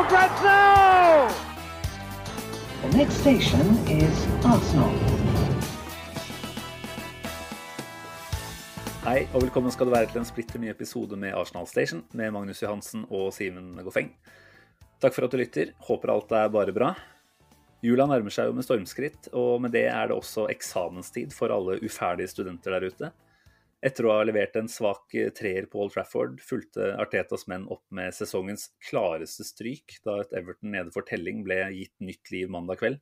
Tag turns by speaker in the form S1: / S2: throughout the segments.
S1: for grabs now!
S2: The next station is Arsenal.
S3: Hei og velkommen skal du være til en splitter ny episode med Arsenal Station med Magnus Johansen og Simen Goffeng. Takk for at du lytter. Håper alt er bare bra. Jula nærmer seg jo med stormskritt, og med det er det også eksamenstid for alle uferdige studenter der ute. Etter å ha levert en svak treer på Old Trafford, fulgte Artetas menn opp med sesongens klareste stryk da et Everton nede for telling ble gitt nytt liv mandag kveld.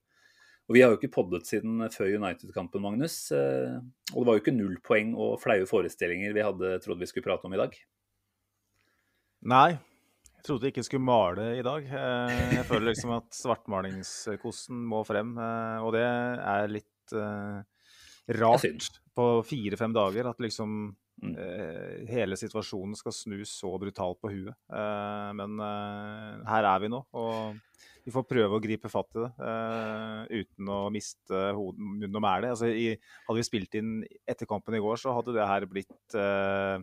S3: Og Vi har jo ikke poddet siden før United-kampen, Magnus. eh, Og det var jo ikke null poeng og flaue forestillinger vi hadde trodd vi skulle prate om i dag.
S4: Nei, jeg trodde jeg ikke skulle male i dag. Eh, Jeg føler liksom at svartmalingskosten må frem, eh, og det er litt eh, rart. På fire-fem dager at liksom
S3: Mm.
S4: eh, hele situasjonen skal snus så brutalt på huet. Eh, men eh, her er vi nå, og vi får prøve å gripe fatt i det eh, uten å miste hodet, munn og mæle. Altså, i, hadde vi spilt inn etter kampen i går, så hadde det her blitt eh,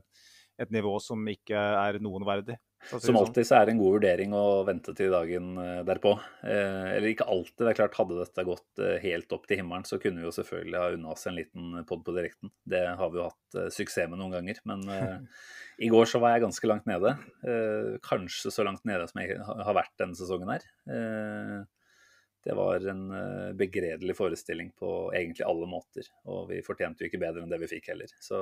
S4: et nivå som ikke er noen verdig.
S3: Som
S4: sånn.
S3: alltid så er det en god vurdering å vente til dagen eh, derpå. Eh, Eller ikke alltid. Det er klart, hadde dette gått eh, helt opp til himmelen, så kunne vi jo selvfølgelig ha unna oss en liten pod på direkten. Det har vi jo hatt suksess med noen ganger. Men eh, i går så var jeg ganske langt nede. Eh, Kanskje så langt nede som jeg har vært denne sesongen her. Det var en begredelig forestilling på egentlig alle måter. Og vi fortjente jo ikke bedre enn det vi fikk heller. Så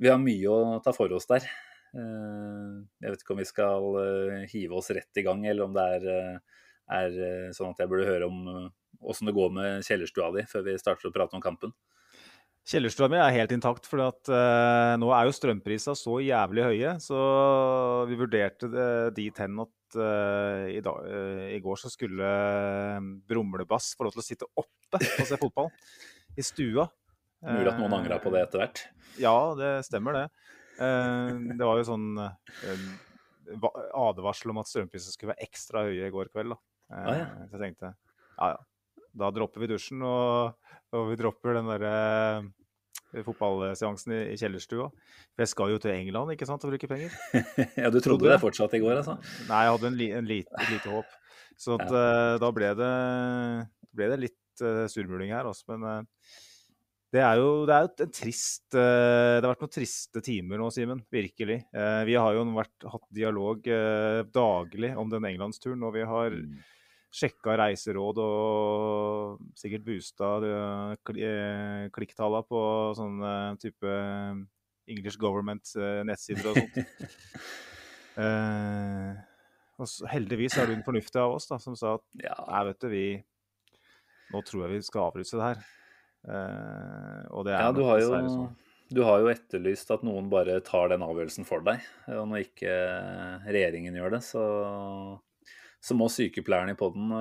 S3: vi har mye å ta for oss der. Eh, Jeg vet ikke om vi skal eh, hive oss rett i gang, eller om det er, eh, er sånn at jeg burde høre om åssen det går med kjellerstua di før vi starter å prate om kampen.
S4: Kjellerstua mi er helt intakt, for at, eh, nå er jo strømprisa så jævlig høye. Så vi vurderte det dit hen at uh, i, dag, uh, i går så skulle Brumlebass få lov til å sitte oppe og se fotball. I stua.
S3: Mulig at noen angra på det etter hvert.
S4: Ja, det stemmer det. Eh, det var jo sånn eh, advarsel om at strømprisene skulle være ekstra høye i går kveld. Da. Eh,
S3: Ah, ja.
S4: Så jeg tenkte ja ja, da dropper vi dusjen og, og vi dropper den derre fotballseansen i, i kjellerstua. For jeg skal jo til England ikke sant, og bruke penger.
S3: Ja, du
S4: Trodde
S3: det fortsatt i går, altså?
S4: Nei, jeg hadde en, li, en lite, et lite håp. Så at, eh, da ble det, ble det litt uh, surmuling her, også, Men eh, det er jo det er jo en trist eh, Det har vært noen triste timer nå, Simen. Virkelig. Eh, vi har jo vært, hatt dialog eh, daglig om den englandsturen, og vi har
S3: Mm.
S4: sjekka reiseråd og sikkert boosta klikktalla på sånne type English government-nettsider og sånt. Og så, heldigvis er du den fornuftige av oss da, som sa at
S3: Ja,
S4: vet du, vi Nå tror jeg vi skal avlyse det her. Eh, og det er
S3: ja du, har jo,
S4: sånn.
S3: du har jo etterlyst at noen bare tar den avgjørelsen for deg. Og når ikke eh, regjeringen gjør det, så, så må sykepleierne i poden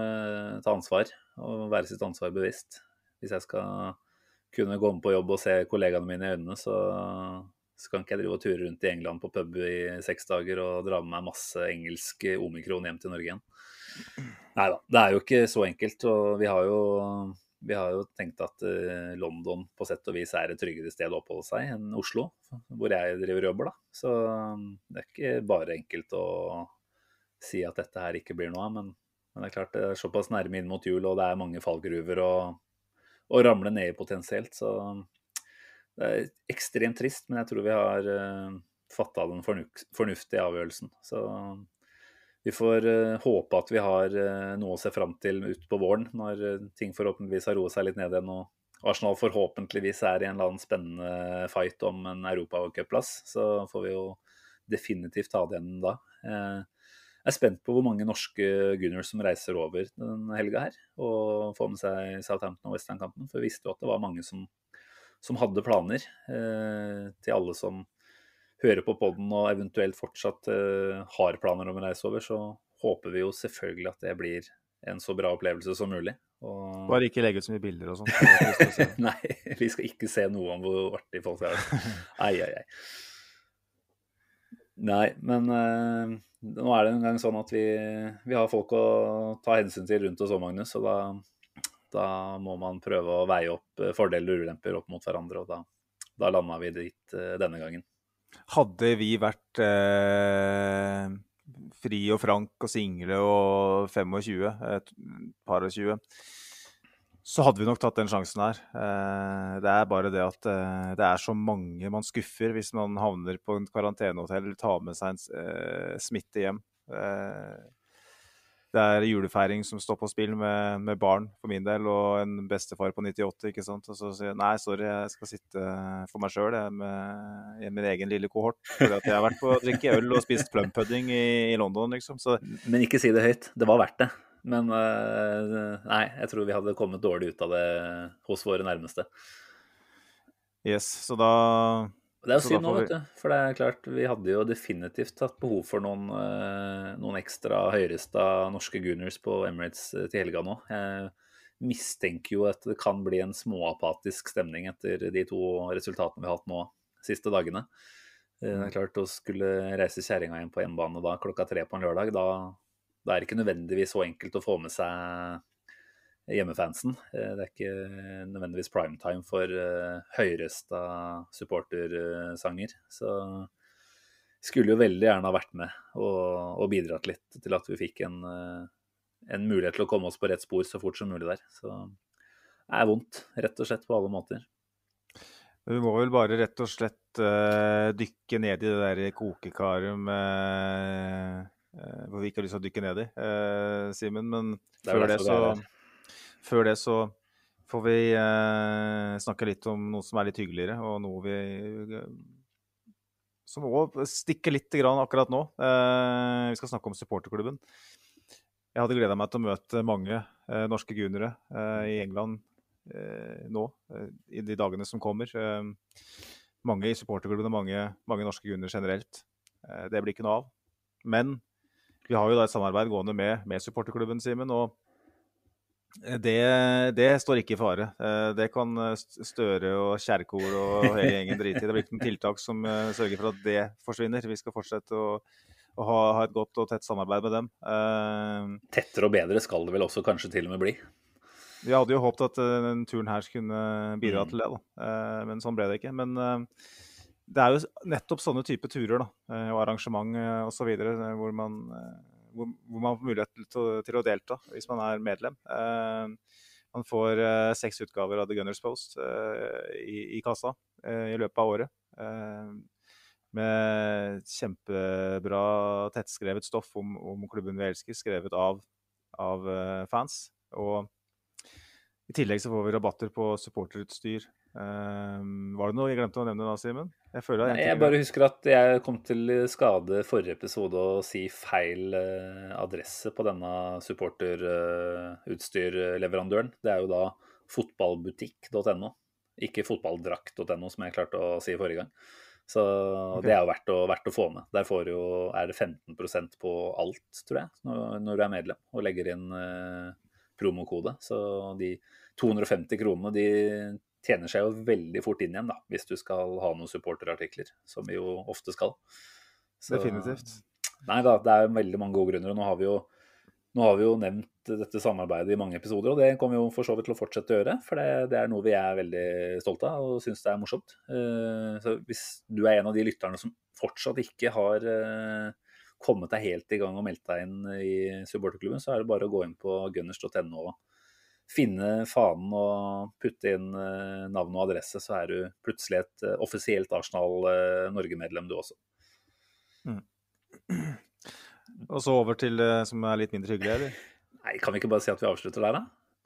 S3: ta ansvar og være sitt ansvar bevisst. Hvis jeg skal kunne gå med på jobb og se kollegaene mine i øynene, så kan ikke jeg drive og ture rundt i England på pub i seks dager og dra med meg masse engelsk omikron hjem til Norge igjen. Nei da, det er jo ikke så enkelt. Og vi har jo, vi har jo tenkt at eh, London på sett og vis er et tryggere sted å oppholde seg enn Oslo, hvor jeg driver og jobber. da. Så um, det er ikke bare enkelt å si at dette her ikke blir noe av. Men, men det er klart det er såpass nærme inn mot jul, og det er mange fallgruver å, ramle ned i potensielt. Så det er ekstremt trist, men jeg tror vi har uh, fatta den fornuftige avgjørelsen. Så vi får eh, håpe at vi har eh, noe å se fram til utpå våren, når eh, ting forhåpentligvis har roet seg litt ned igjen. og Arsenal forhåpentligvis er i en eller annen spennende fight om en europacupplass. Så får vi jo definitivt ta det igjen da. Jeg er spent på hvor mange norske Gunners som reiser over den helga her, og får med seg Southampton og Western-kampen. For vi visste jo at det var mange som, som hadde planer. Til alle som hører på podden og eventuelt fortsatt uh, har planer om å reise over, så håper vi jo selvfølgelig at det blir en så bra opplevelse som mulig.
S4: Og... Bare ikke legge ut så mye bilder og sånt.
S3: Nei, vi skal ikke se noe om hvor artig folk er. Ai, ai, ai. Nei, men uh, nå er det en gang sånn at vi, vi, har folk å ta hensyn til rundt oss òg, Magnus. Og da, da, må man prøve å veie opp eh, fordeler og ulemper opp mot hverandre. Og da, da landa vi dit uh, denne gangen.
S4: Hadde vi vært eh fri og frank og single og 25, et par og 20, så hadde vi nok tatt den sjansen her. Eh, det er bare det at eh, det er så mange man skuffer hvis man havner på en karantenehotell eller tar med seg en eh, smitte hjem. Det er julefeiring som står på spill med, med, barn for min del, og en bestefar på 98. ikke sant? Og så sier jeg nei, sorry, jeg skal sitte for meg sjøl med, i min egen lille kohort. Fordi at jeg har vært på å drikke øl og spist plumpudding i, i London, liksom. Så...
S3: Men ikke si det høyt. Det var verdt det. Men uh, nei, jeg tror vi hadde kommet dårlig ut av det hos våre nærmeste.
S4: Yes, så da
S3: det er jo synd nå, vet du. For det er klart, vi hadde jo definitivt hatt behov for noen, eh, noen ekstra høyresta norske Gooners på Emirates eh, til helga nå. Jeg mistenker jo at det kan bli en småapatisk stemning etter de to resultatene vi har hatt nå siste dagene. Eh, det er mm. klart, Å skulle reise kjerringa hjem på hjemmebane da klokka tre på en lørdag, da, da er det ikke nødvendigvis så enkelt å få med seg hjemmefansen. Eh, det er ikke nødvendigvis primetime for uh, høyresta supportersanger. Så skulle jo veldig gjerne ha vært med og, og bidratt litt til at vi fikk en, uh, en, mulighet til å komme oss på rett spor så fort som mulig der. Så det er vondt, rett og slett på alle måter.
S4: Vi må vel bare rett og slett uh, dykke ned i det der kokekaret med hvor vi ikke har lyst til å dykke ned i, Simen. Men før det, så før det så får vi eh, snakke litt om noe som er litt hyggeligere, og noe vi eh, som òg stikker litt grann akkurat nå. Eh, vi skal snakke om supporterklubben. Jeg hadde gleda meg til å møte mange eh, norske gunere eh, i England eh, nå, i de dagene som kommer. mange i supporterklubben og mange, mange norske gunere generelt. det blir ikke noe av. Men vi har jo da et samarbeid gående med, med supporterklubben, Simen. og det, det, står ikke i fare. Eh, det kan eh, Støre og Kjerkol og hele gjengen drite i. Det blir ikke noen tiltak som eh, sørger for at det forsvinner. Vi skal fortsette å, å ha, ha, et godt og tett samarbeid med dem.
S3: Tettere og bedre skal det vel også kanskje til og med bli?
S4: Vi hadde jo håpet at denne turen her skulle bidra mm. til det, da. men sånn ble det ikke. Men det er jo nettopp sånne type turer da, og arrangement osv. hvor man hvor, hvor, man får mulighet til, til, å delta hvis man er medlem. Eh, man får eh, seks utgaver av The Gunners Post eh, i, i, kassa i løpet av året. med kjempebra tettskrevet stoff om, om, klubben vi elsker, skrevet av, av fans. Og i tillegg så får vi rabatter på supporterutstyr, Um, var det noe jeg glemte å nevne da, Simen?
S3: Jeg, jeg, jeg bare husker at jeg kom til skade forrige episode å si feil uh, adresse på denne supporterutstyrleverandøren. Uh, det er jo da fotballbutikk.no, ikke fotballdrakt.no, som jeg klarte å si forrige gang. Så okay. det er jo verdt å, verdt å, få med. Der får jo, er det 15% på alt, tror jeg, når, når, du er medlem og legger inn uh, promokode. Så de 250 kronene de tjener seg jo veldig fort inn igjen, da, hvis du skal ha noen supporterartikler, som vi jo ofte skal.
S4: Så, Definitivt.
S3: Nei da, det er veldig mange gode grunner. og Nå har vi jo, har vi jo nevnt dette samarbeidet i mange episoder, og det kommer vi jo for så vidt til å fortsette å gjøre. For det, det er noe vi er veldig stolte av og syns det er morsomt. Uh, så hvis du er en av de lytterne som fortsatt ikke har uh, kommet deg helt i gang og meldt deg inn i supporterklubben, så er det bare å gå inn på gunners.no finne fanen og putte inn eh, navn og adresse, så er du plutselig et eh, offisielt Arsenal eh, Norge-medlem, du også. Mm.
S4: Og så over til det som er litt mindre hyggelig, eller?
S3: Nei, kan vi ikke bare si at vi avslutter der, da?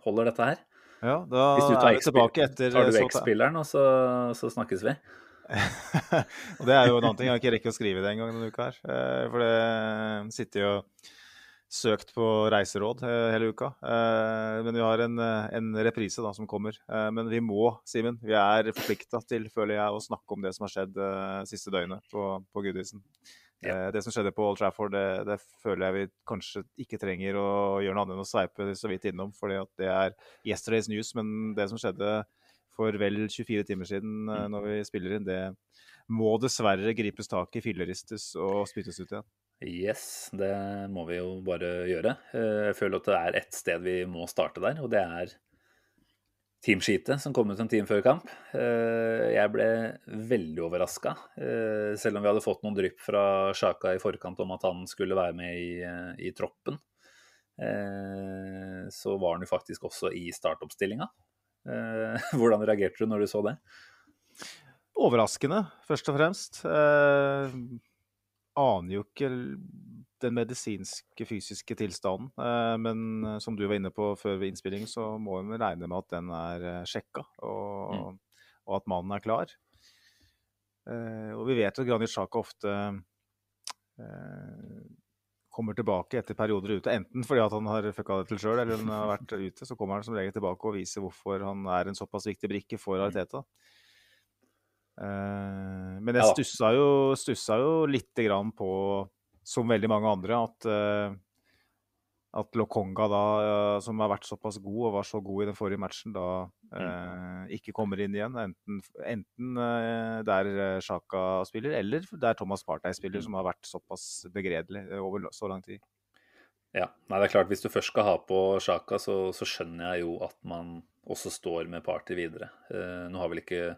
S3: Holder dette her?
S4: Ja, da er vi tilbake etter
S3: Tar du X-spilleren, og så, så, snakkes vi?
S4: og det er jo en annen ting. Jeg har ikke rekket å skrive det engang denne uka her. For det sitter jo søkt på reiseråd eh, hele uka. Eh, men vi har en, eh, en reprise da, som kommer. Men vi må, Simen, vi er forplikta til, føler jeg, å snakke om det som har skjedd siste døgnet på, på Goodison.
S3: Ja.
S4: Det som skjedde på Old Trafford, det, det føler jeg vi kanskje ikke trenger å gjøre noe annet enn å sveipe så vidt innom, fordi at det er yesterday's news. Men det som skjedde for vel 24 timer siden
S3: Mm.
S4: når vi spiller inn, det må dessverre gripes tak i, filleristes og spyttes ut igjen.
S3: Yes, det må vi jo bare gjøre. Eh, Jeg føler at det er ett sted vi må starte der, og det er teamsheetet som kom ut en time før kamp. Eh, Jeg ble veldig overraska. Selv om vi hadde fått noen drypp fra Sjaka i forkant om at han skulle være med i, eh, i troppen, eh, så var han jo faktisk også i startoppstillinga. Eh, Hvordan reagerte du når du så det?
S4: Overraskende, først og fremst. Aner jo ikke den medisinske, fysiske tilstanden. Eh, men eh, som du var inne på før ved innspilling, så må en regne med at den er eh, sjekka, og, og at mannen er klar. Og vi vet jo at Granit Sjaka ofte kommer tilbake etter perioder ute. Enten fordi at han har fucka det til sjøl, eller han har vært ute. Så kommer han som regel tilbake og viser hvorfor han er en såpass viktig brikke for Ariteta. Eh, men jeg stussa jo, stussa jo lite grann på, som veldig mange andre, at, eh, at Lokonga, da, eh, som har vært såpass god og var så god i den forrige matchen, da eh, ikke kommer inn igjen. Enten, enten eh, der eh, Sjaka spiller, eller der Thomas Partey spiller, som har vært såpass begredelig eh, over så lang tid.
S3: Ja, nei, det er klart Hvis du først skal ha på Sjaka, så, så skjønner jeg jo at man også står med Party videre. Eh, nå har vel ikke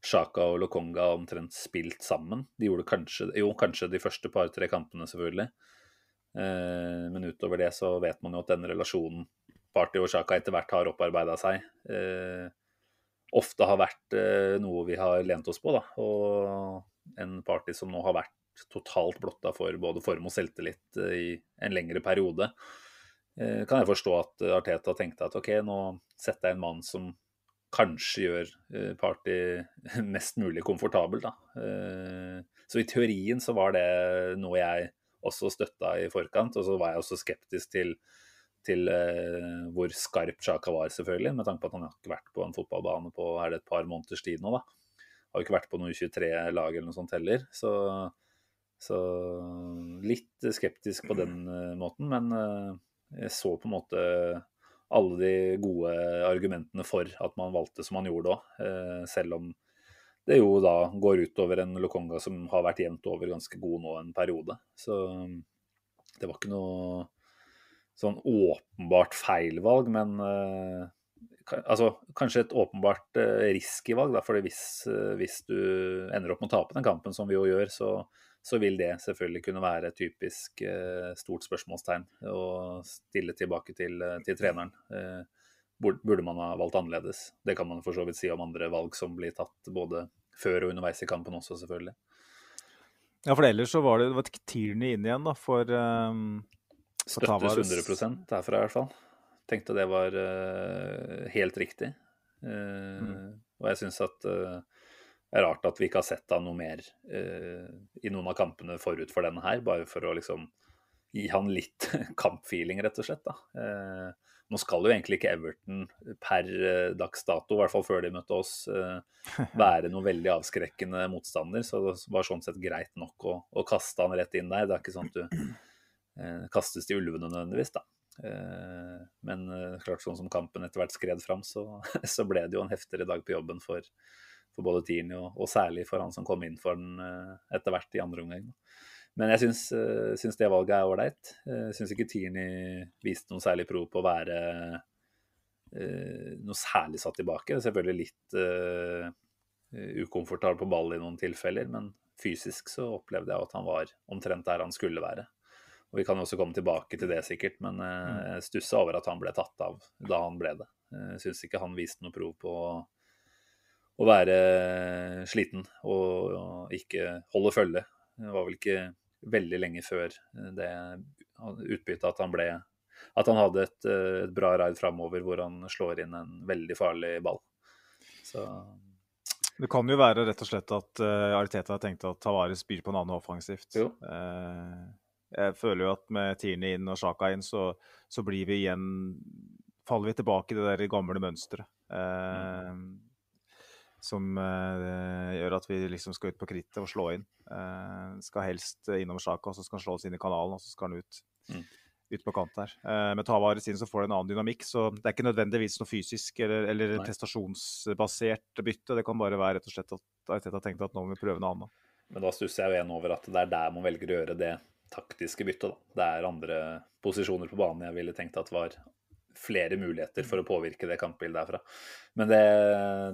S3: Sjaka og Lokonga omtrent spilt sammen. De gjorde kanskje, jo, kanskje de første par-tre kampene, selvfølgelig. Eh, men utover det så vet man jo at denne relasjonen Party og Sjaka etter hvert har opparbeida seg, eh, ofte har vært eh, noe vi har lent oss på. da, Og en Party som nå har vært totalt blotta for både form og selvtillit eh, i en lengre periode. Eh, Kan jeg forstå at Arteta tenkte at ok, nå setter jeg en mann som kanskje gjør eh, Party mest mulig komfortabel, da. Eh, Så i teorien så var det noe jeg også støtta i forkant, og så var jeg også skeptisk til til eh, hvor skarp Sjaka var, selvfølgelig, med tanke på at han har ikke vært på en fotballbane på er det et par måneders tid nå. da. Har ikke vært på noe 23-lag eller noe sånt heller. Så, så litt skeptisk på den måten, men jeg så på en måte alle de gode argumentene for at man valgte som man gjorde òg, eh, selv om det jo da går utover en Lokonga som har vært jevnt over ganske god nå en periode. Så det var ikke noe sånn åpenbart feilvalg, men eh, altså, kanskje et åpenbart uh, risky valg. Da, fordi hvis, eh, hvis du ender opp med å tape den kampen, som vi jo gjør, så, så vil det selvfølgelig kunne være et typisk eh, stort spørsmålstegn å stille tilbake til, eh, til treneren. Eh, burde man ha valgt annerledes? Det kan man for så vidt si om andre valg som blir tatt både før og underveis i kampen også, selvfølgelig.
S4: Ja, for ellers så var det, det var Tierney inn igjen, da, for, um,
S3: Støttes
S4: Tavares.
S3: 100 derfra i hvert fall. Tenkte det var eh, helt riktig. Eh,
S4: Mm.
S3: Og jeg syns at eh, det er rart at vi ikke har sett han noe mer eh, i noen av kampene forut for denne her, bare for å liksom gi han litt kampfeeling, rett og slett. da. Eh, nå skal jo egentlig ikke Everton per eh, dags dato, i hvert fall før de møtte oss, eh, være noe veldig avskrekkende motstander, så det var sånn sett greit nok å, å kaste han rett inn der. Det er ikke sånn at du eh, kastes til ulvene nødvendigvis, da. Eh, men klart sånn som kampen etter hvert skred fram, så, så ble det jo en heftigere dag på jobben for, for både Tini og, og særlig for han som kom inn for den eh, etter hvert i andre omgang. Men jeg syns, eh, syns det valget er ålreit. Eh, syns ikke Tini viste noe særlig prov på å være noe særlig satt tilbake. Selvfølgelig litt uh, ukomfortabel på ball i noen tilfeller, men fysisk så opplevde jeg at han var omtrent der han skulle være. Og Vi kan jo også komme tilbake til det sikkert, men eh, jeg stussa over at han ble tatt av da han ble det. Jeg syns ikke han viste noe prov på å, være sliten og, og ikke holde følge. Det var vel ikke veldig lenge før det utbyttet at han ble at han hadde et, eh, et bra raid framover hvor han slår inn en veldig farlig ball. Så
S4: Det kan jo være rett og slett at uh, Ariteta tenkte at Tavares byr på en annen offensivt.
S3: Jo.
S4: Uh, Jeg føler jo at med Tierney inn og Sjaka inn, så, så, blir vi igjen Faller vi tilbake i det der gamle mønsteret. Eh, som uh, gjør at vi liksom skal ut på krittet og slå inn. Uh, skal helst innom Sjaka, så skal han slås inn i kanalen, og så skal han ut. Mm ut på kant her. Uh, med Tavares inn så får det en annen dynamikk. Så det er ikke nødvendigvis noe fysisk eller, eller prestasjonsbasert bytte. Det kan bare være rett og slett at Arteta har tenkt at nå må vi prøve noe annet.
S3: Men da stusser jeg jo igjen over at det er der man velger å gjøre det taktiske byttet. Da. Det er andre posisjoner på banen jeg ville tenkt at var flere muligheter for å påvirke det kampbildet derfra. Men det,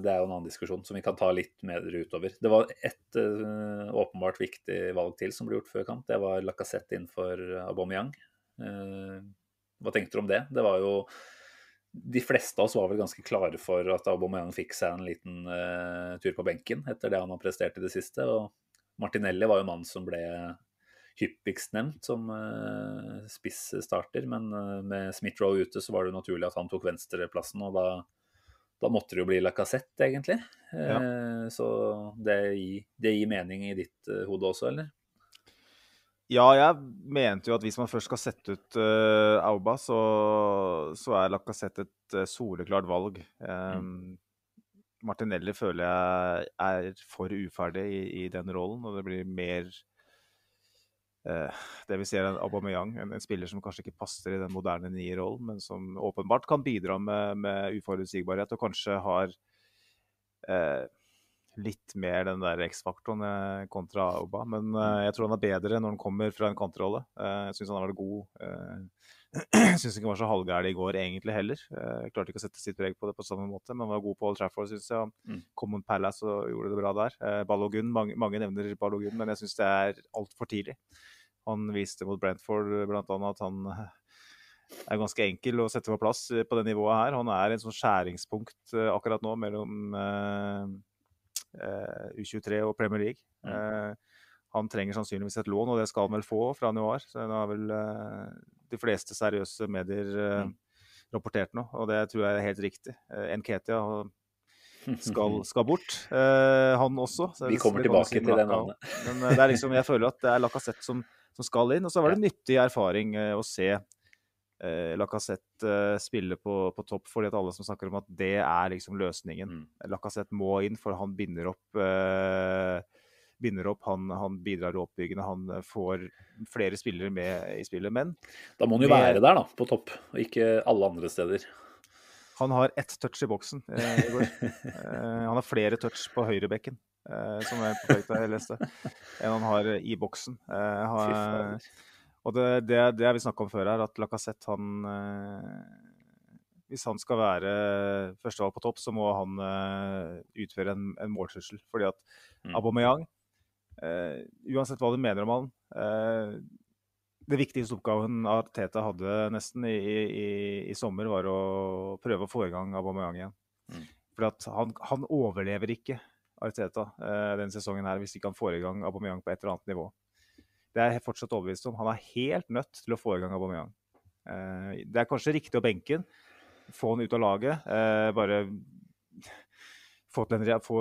S3: det, er jo en annen diskusjon som vi kan ta litt mer utover. Det var ett uh, åpenbart viktig valg til som ble gjort før kamp. Det var Lacassette innenfor Aubameyang. Uh, hva tenkte du om det? Det var jo de fleste av oss var vel ganske klare for at Aubameyang fikk seg en liten uh, tur på benken etter det han har prestert i det siste. og Martinelli var jo mannen som ble hyppigst nevnt som uh, spisstarter, men uh, med Smith-Roe ute så var det naturlig at han tok venstreplassen, og da, da måtte det jo bli Lacassette, egentlig. Ja. Uh, så det gir, det gir, mening i ditt hode også, eller?
S4: Ja, jeg mente jo at hvis man først skal sette ut Auba, så, så er Lacassette et soleklart valg. Um, mm. Martinelli føler jeg er for uferdig i, i den rollen, og det blir mer eh, det vi ser en Aubameyang, en, en, spiller som kanskje ikke passer i den moderne nierrollen, men som åpenbart kan bidra med, med uforutsigbarhet, og kanskje har eh, litt mer den der X-faktoren eh, kontra Auba. Men eh, jeg tror han er bedre når han kommer fra en kantrolle. Eh, jeg syns han har vært god. Eh, syns ikke han var så halvgæren i går egentlig heller. Jeg klarte ikke å sette sitt preg på det på samme måte, men var god på Old Trafford, syns jeg. Han Kom mot Palace og gjorde det bra der. Balogun, mange, mange nevner Balogun, men jeg syns det er altfor tidlig. Han viste mot Brentford bl.a. at han er ganske enkel å sette på plass på det nivået her. Han er en sånn skjæringspunkt akkurat nå mellom Eh, U23 og Premier League. Mm. Eh, han trenger sannsynligvis et lån, og det skal han vel få fra januar. Så nå har vel eh, de fleste seriøse medier mm. rapportert nå, og det tror jeg er helt riktig. Nketia skal, skal, bort, han også.
S3: Vi kommer tilbake til det navnet.
S4: Men det er liksom, jeg føler at det er Lacassette som, som skal inn. Og så var det nyttig erfaring å se eh, Lacassette eh, spille på, på, topp, fordi at alle som snakker om at det er liksom løsningen. Mm. Lacassette må inn, for han binder opp eh, binder opp, han, han bidrar oppbyggende, han eh, får flere spillere med i spillet. Men
S3: Da må han jo med, være der, da, på topp, og ikke alle andre steder.
S4: Han har ett touch i boksen eh, i går. eh, han har flere touch på høyrebekken, eh, som er perfekt jeg leste, enn han har i boksen. Eh, har, og det, det, det har vi snakka om før her, at Lacassette han eh, Hvis han skal være førstevalg på topp, så må han eh, utføre en, en måltrussel. Fordi at mm. Aubameyang, eh, uansett hva du mener om han eh, Det viktigste oppgaven Teta hadde nesten i, i, i, sommer, var å prøve å få i gang Aubameyang igjen. Mm. For han, han overlever ikke Arteta eh, denne sesongen her hvis ikke han får i gang Aubameyang på et eller annet nivå. Det er jeg fortsatt overbevist om. Han er helt nødt til å få i gang Aubameyang. Eh, det er kanskje riktig å benke han, få han ut av laget. Eh, bare få, få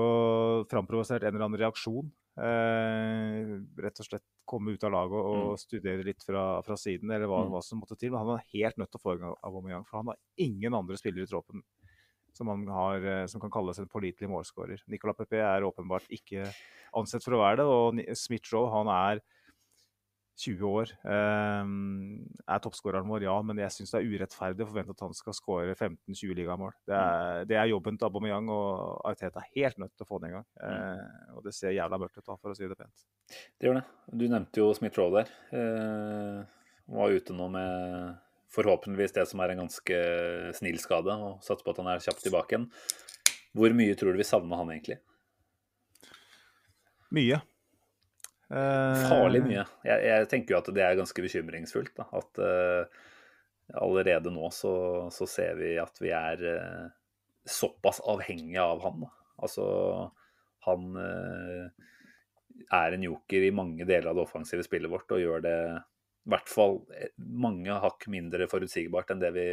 S4: framprovosert en eller annen reaksjon. Rett og slett komme ut av laget og, mm. studere litt fra, fra siden, eller hva, mm. hva, som måtte til. Men han er helt nødt til å få i gang Aubameyang, for han har ingen andre spillere i troppen som, har, som kan kalles en pålitelig målskårer. Nicolas Pepe er åpenbart ikke ansett for å være det, og Smith-Joe han er 20 år. Um, er toppskåreren vår, ja, men jeg syns det er urettferdig å forvente at han skal skåre 15-20 ligamål. Det, mm. det, er jobben til Aubameyang, og Arteta er helt nødt til å få den i gang. Uh, og det ser jævla mørkt ut, da, for å si det pent.
S3: Det gjør det. Du nevnte jo Smith Roe der. Uh, var ute nå med forhåpentligvis det som er en ganske snill skade, og satser på at han er kjapt tilbake igjen. Hvor mye tror du vi savner han egentlig?
S4: Mye.
S3: Farlig mye. Jeg, jeg, tenker jo at det er ganske bekymringsfullt. Da. At uh, allerede nå så, så, ser vi at vi er uh, såpass avhengige av han. Da. Altså, han uh, er en joker i mange deler av det offensive spillet vårt og gjør det i hvert fall mange hakk mindre forutsigbart enn det vi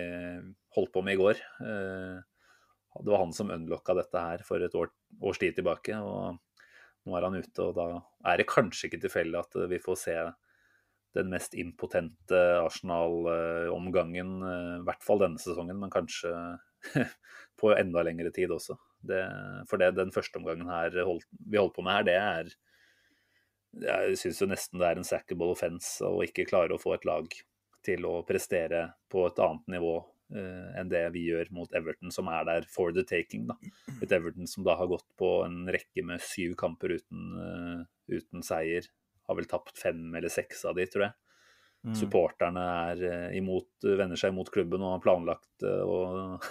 S3: holdt på med i går. Det var han som unlocka dette her for et år, års tid tilbake. og nå er han ute, og da er det kanskje ikke tilfeldig at vi får se den mest impotente Arsenal-omgangen, i hvert fall denne sesongen, men kanskje på enda lengre tid også. Det, for det den første omgangen her vi holdt på med her, det er Jeg syns jo nesten det er en sackable offence å ikke klare å få et lag til å prestere på et annet nivå uh, enn det vi gjør mot Everton, som er der for the taking. Da. Et Everton som da har gått på en rekke med syv kamper uten, uh, uten seier. Har vel tapt fem eller seks av de, tror jeg. Mm. Supporterne er eh, imot, vender seg imot klubben og har planlagt å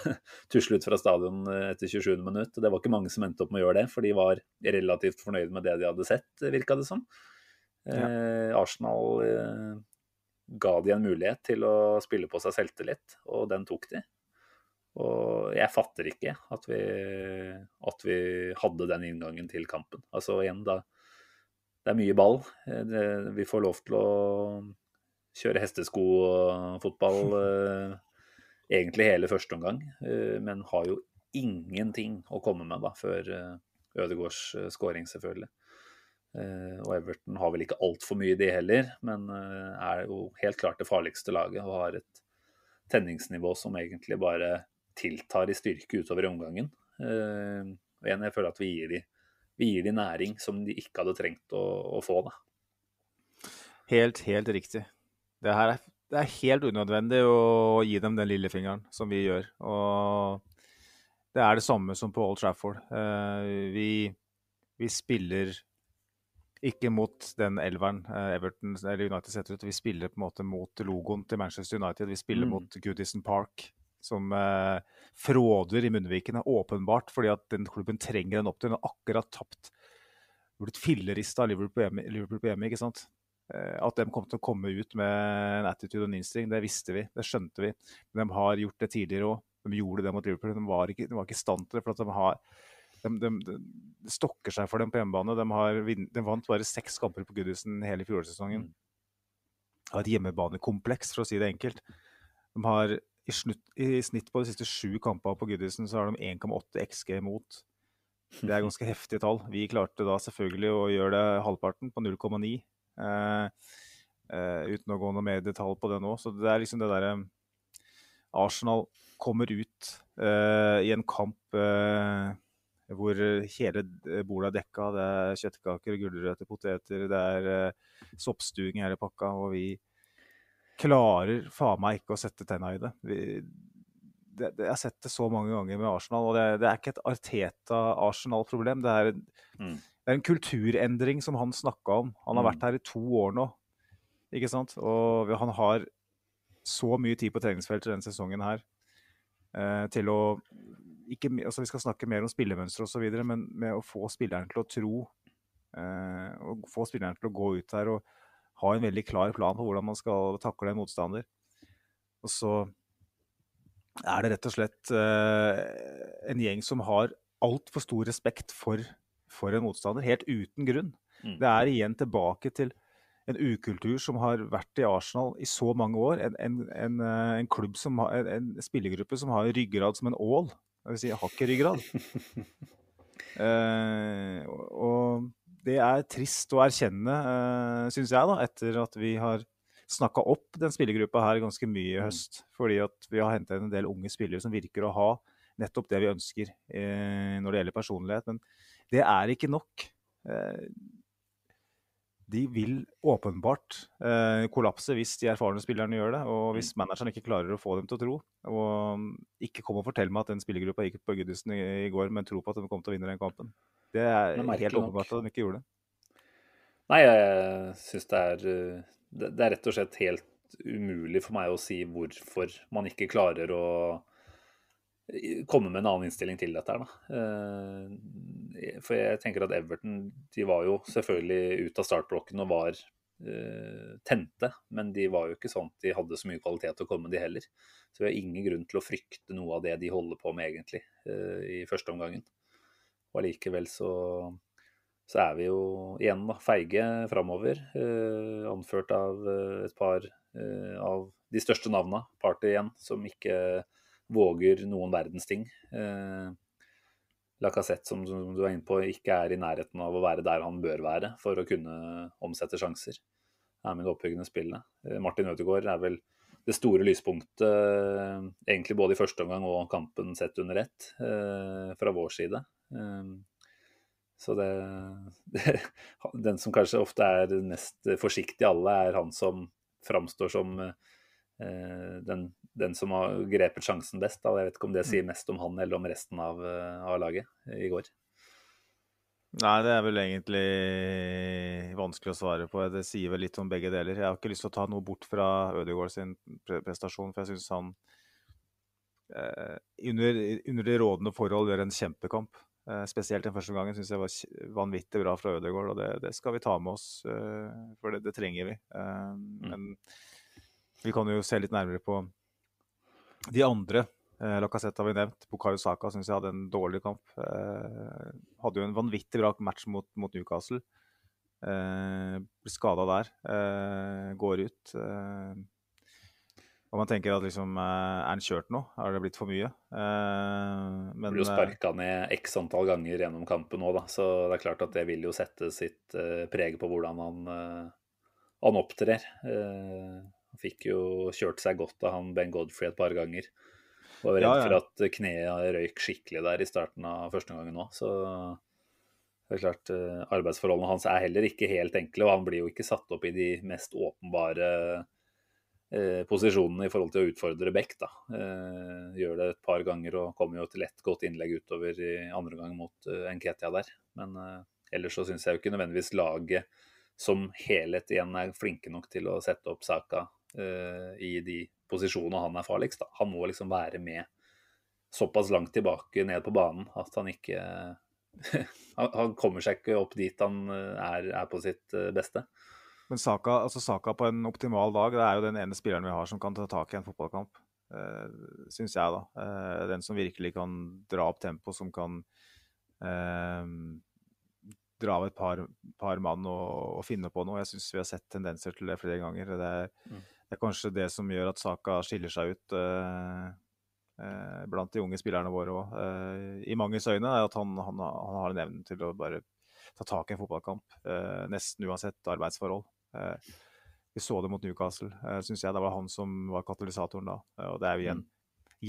S3: tusle ut fra stadion etter 27. minutt. Det var ikke mange som endte opp med å gjøre det, for de var relativt fornøyd med det de hadde sett, virka det som. Ja. Eh, Arsenal eh, ga de en mulighet til å spille på seg selvtillit, og den tok de. Og jeg fatter ikke at vi, at vi hadde den inngangen til kampen. Altså igjen, da, det er mye ball. Det, vi får lov til å kjøre hesteskofotball eh, egentlig hele første omgang, eh, men har jo ingenting å komme med da, før eh, Ødegårds eh, skåring, selvfølgelig. Eh, og Everton har vel ikke altfor mye, de heller, men eh, er jo helt klart det farligste laget og har et tenningsnivå som egentlig bare tiltar i styrke utover i omgangen. og igjen, jeg føler at vi gir de, vi gir de næring som de ikke hadde trengt å, å få. da.
S4: Helt, helt riktig. Det, her er, det er helt unødvendig å gi dem den lillefingeren som vi gjør. Og det er det samme som på Old Trafford. Uh, vi, vi, spiller ikke mot den elveren uh, Everton eller United setter ut. Vi spiller på en måte mot logoen til Manchester United. Vi spiller mm. mot Goodison Park, som uh, fråder i munnvikene. Åpenbart fordi at den klubben trenger en opptur. Den har akkurat tapt blitt fillerista av Liverpool på hjemme, ikke sant? Eh, at de kom til å komme ut med en attitude og en innstilling, det visste vi. Det skjønte vi. Men de har gjort det tidligere òg. De gjorde det mot Liverpool. De var ikke, de var ikke i stand til det. for at de har de, de, de, stokker seg for dem på hjemmebane. De, har, de vant bare seks kamper på Goodison hele fjorårssesongen. Mm. Har et hjemmebanekompleks, for å si det enkelt. De har i, snutt, i snitt på de siste sju kampene på Goodison så har de 1,8 XG imot. Det er ganske heftige tall. Vi klarte da selvfølgelig å gjøre det halvparten, på 0,9. Uh, uh, uten å gå noe mer detalj på det nå. Så det er liksom det derre Arsenal kommer ut i en kamp hvor hele bordet er dekka. Det er kjøttkaker, gulrøtter, poteter, det er soppstuing i hele pakka. Og vi klarer faen meg ikke å sette tenna i det. Vi, det, det. Jeg har sett det så mange ganger med Arsenal, og det, det er ikke et Arteta-Arsenal-problem. Det er mm det er en kulturendring som han snakka om. Han har vært mm. her i to år nå. Ikke sant? Og han har så mye tid på treningsfeltet denne sesongen her eh, til å ikke, altså Vi skal snakke mer om spillemønstre osv., men med å få spilleren til å tro eh, og Få spilleren til å gå ut her og ha en veldig klar plan på hvordan man skal takle en motstander. Og så er det rett og slett eh, en gjeng som har altfor stor respekt for for en motstander, helt uten grunn. Mm. Det er igjen tilbake til en ukultur som har vært i Arsenal i så mange år. En, en, en, eh, en klubb som har, en, spillergruppe som har ryggrad som en ål. Det vil si, har ikke ryggrad. eh, og det er trist å erkjenne, eh, syns jeg, da, etter at vi har snakka opp den spillergruppa her ganske mye i mm. høst. Fordi at vi har henta en del unge spillere som virker å ha nettopp det vi ønsker eh, når det gjelder personlighet. Men det er ikke nok. Eh, de vil åpenbart eh, kollapse hvis de erfarne spillerne gjør det, og hvis mm. manageren ikke klarer å få dem til å tro. Og ikke kom og fortell meg at den spillergruppa gikk på Goodison i går, men tro på at de kom til å vinne den kampen. Det er helt åpenbart at de ikke gjorde det.
S3: Nei, jeg syns det er Det er rett og slett helt umulig for meg å si hvorfor man ikke klarer å komme med en annen innstilling til dette. da. Eh, for jeg tenker at Everton de var jo selvfølgelig ut av startblokken og var uh, tente, men de var jo ikke sånn at de hadde så mye kvalitet å komme, de heller. Så vi har ingen grunn til å frykte noe av det de holder på med egentlig uh, i første omgangen. Og allikevel så, så er vi jo igjen da, feige framover, uh, anført av et par av de største navna, Party igjen, som ikke våger noen verdens ting. Eh, Lacassette, som, som, du er inne på, ikke er i nærheten av å være der han bør være for å kunne omsette sjanser. er med i det oppbyggende spillet. Martin Ødegaard er vel det store lyspunktet, egentlig både i første omgang og kampen sett under ett, fra vår side. Så det, det, Den som kanskje ofte er mest forsiktig av alle, er han som framstår som eh, den, den, som har grepet sjansen best. Da. Jeg vet ikke om det sier mest om han eller om resten av, eh, av laget i går.
S4: Nei, det er vel egentlig vanskelig å svare på. Det sier vel litt om begge deler. Jeg har ikke lyst til å ta noe bort fra Ødegaard sin prestasjon, for jeg syns han eh, under, under de rådende forhold gjør en kjempekamp. Eh, spesielt den første gangen syns jeg var vanvittig bra fra Ødegaard, og det, det, skal vi ta med oss, Eh, for det, det, trenger vi. Uh, mm. Men vi kan jo se litt nærmere på de andre. Eh, Lacassette har vi nevnt. Bukayo Saka syns jeg hadde en dårlig kamp. hadde jo en vanvittig bra match mot, mot Newcastle. Blir skada der. går ut. Og man tenker at liksom, eh, er han kjørt nå? Har det blitt for mye?
S3: Uh, men, blir jo eh, sparka ned x antall ganger gjennom kampen nå, da. Så det er klart at det vil jo sette sitt preg på hvordan han, han opptrer. Uh, han fikk jo kjørt seg godt av han Ben Godfrey et par ganger. Var redd ja, ja. for at kneet røyk skikkelig der i starten av første gangen òg. Så det er klart, arbeidsforholdene hans er heller ikke helt enkle, og han blir jo ikke satt opp i de mest åpenbare Eh, posisjonene i forhold til å utfordre Beck. da. Eh, gjør det et par ganger og kommer jo til lett godt innlegg utover i andre gang mot eh, Nketia der. Men ellers så syns jeg jo ikke nødvendigvis laget som helhet igjen er flinke nok til å sette opp Saka i de posisjonene han er farligst. da. Han må liksom være med såpass langt tilbake ned på banen at han ikke Han kommer seg ikke opp dit han er, er på sitt beste.
S4: Men Saka, altså Saka på en optimal dag, det er jo den ene spilleren vi har som kan ta tak i en fotballkamp. Uh, eh, Syns jeg, da. Uh, den som virkelig kan dra opp tempo, som kan uh, dra av et par, par mann og, og, finne på noe. Jeg syns vi har sett tendenser til det flere ganger. Det er, mm. Det er kanskje det som gjør at Saka skiller seg ut uh, blant de unge spillerne våre òg. I manges øyne er at han, han, han har en evne til å bare ta tak i en fotballkamp. nesten uansett arbeidsforhold. Eh, vi så det mot Newcastle, eh, syns jeg. Det var han som var katalysatoren da. Eh, og det er jo igjen mm.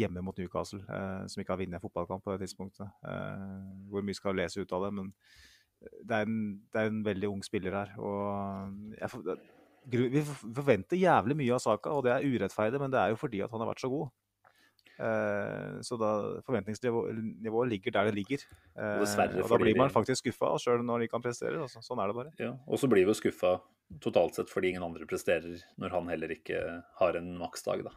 S4: hjemme mot Newcastle, som ikke har vunnet en fotballkamp på det tidspunktet. hvor mye skal lese ut av det? Men det er, en, det er en veldig ung spiller her. og jeg, vi forventer jævlig mye av Saka, og det er urettferdig, men det er jo fordi at han har vært så god. Eh, så da forventningsnivået ligger der det ligger. Eh, og da blir man faktisk skuffa sjøl når de kan prestere. Altså. Sånn er det bare.
S3: Ja, og så blir vi jo skuffa totalt sett fordi ingen andre presterer når han heller ikke har en maksdag. Da.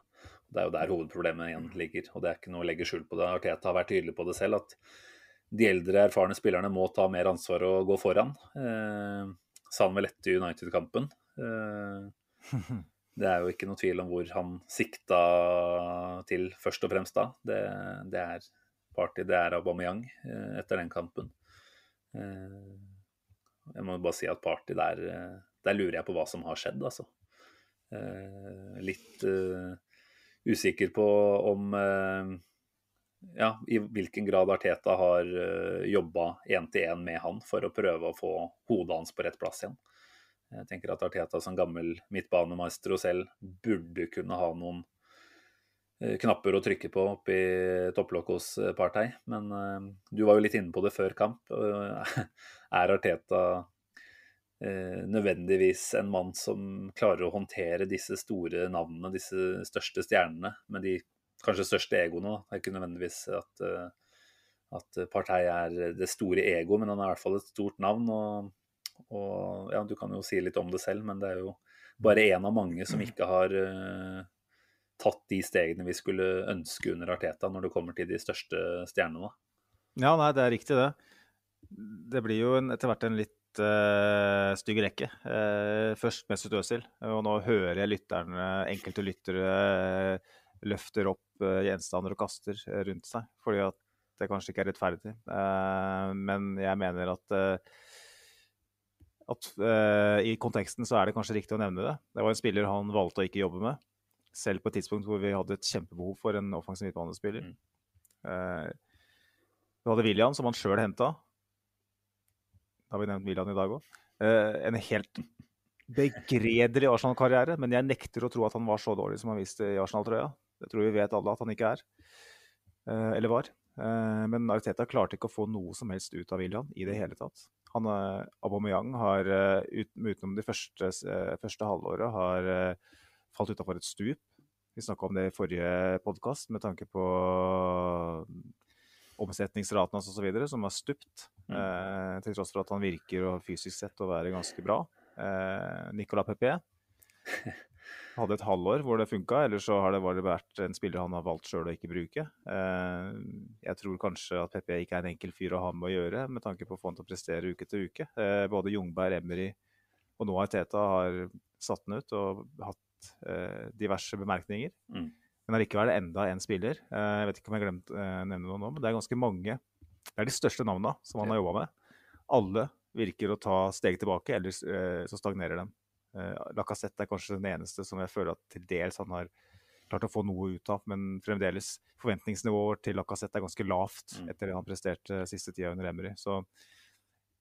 S3: Det er jo der hovedproblemet igjen ligger, og det er ikke noe å legge skjul på det. Arteta har vært tydelig på det selv, at de eldre, erfarne spillerne må ta mer ansvar og gå foran. Eh, sa han vel etter United-kampen. Eh, Det er jo ikke noe tvil om hvor han sikta til først og fremst da. Det, det er Party, det er Aubameyang eh, etter den kampen. Eh, jeg må bare si at Party der, der lurer jeg på hva som har skjedd, altså. Litt usikker på om ja, i hvilken grad Arteta har jobba én til én med han for å prøve å få hodet hans på rett plass igjen. Jeg tenker at Arteta som gammel midtbanemaestro selv burde kunne ha noen eh, knapper å trykke på oppi topplokket hos eh, Partey. Men uh, du var jo litt inne på det før kamp. er Arteta nødvendigvis en mann som klarer å håndtere disse store navnene, disse største stjernene, med de kanskje største egoene? Det er ikke nødvendigvis at, at Partey er det store ego, men han er i hvert fall et stort navn. og og ja, du kan jo si litt om det selv, men det er jo bare én av mange som ikke har uh, tatt de stegene vi skulle ønske under Arteta når det kommer til de største stjernene.
S4: Ja, nei, det er riktig det. Det blir jo en, etter hvert en litt uh, stygg rekke. Uh, først Mesut Özil, og nå hører jeg lytterne, enkelte lyttere løfter opp gjenstander og kaster rundt seg, fordi at det kanskje ikke er rettferdig. men jeg mener at at uh, i konteksten så er det kanskje riktig å nevne det. Det var en spiller han valgte å ikke jobbe med, selv på et tidspunkt hvor vi hadde et kjempebehov for en offensiv midtbanespiller. Mm. Uh, vi hadde William, som han sjøl henta. Da har vi nevnt William i dag òg. Uh, eh, en helt begredelig Arsenal-karriere, men jeg nekter å tro at han var så dårlig som han viste i Arsenal-trøya. Det tror vi vet alle at han ikke er, eller var. Men Ariteta klarte ikke å få noe som helst ut av William i det hele tatt. Han, Aubameyang har, utenom det første, første halvåret, har falt utafor et stup. Vi snakka om det i forrige podkast med tanke på omsetningsraten hans osv., som har stupt. Mm. Eh, til tross for at han virker og fysisk sett å være ganske bra. Eh, Nicolas Pepe hadde et halvår hvor det funka, eller så har det vært en spiller han har valgt sjøl å ikke bruke. Eh, jeg tror kanskje at Peppe ikke er en enkel fyr å ha med å gjøre, med tanke på å få han til å prestere uke til uke. Eh, både Jungberg, Emry og nå Teta har satt den ut og hatt eh, diverse bemerkninger. Mm. Men allikevel er det enda en spiller. Jeg vet ikke om jeg har glemt å nevne noe nå, men det er ganske mange. Det er de største navnene som han har jobba med. Alle virker å ta steg tilbake, eller så stagnerer dem. Lacassette er kanskje den eneste som jeg føler at til dels han har klart å få noe ut av, men fremdeles forventningsnivået til Lacassette er ganske lavt mm. etter det han presterte siste tida under Emery. Så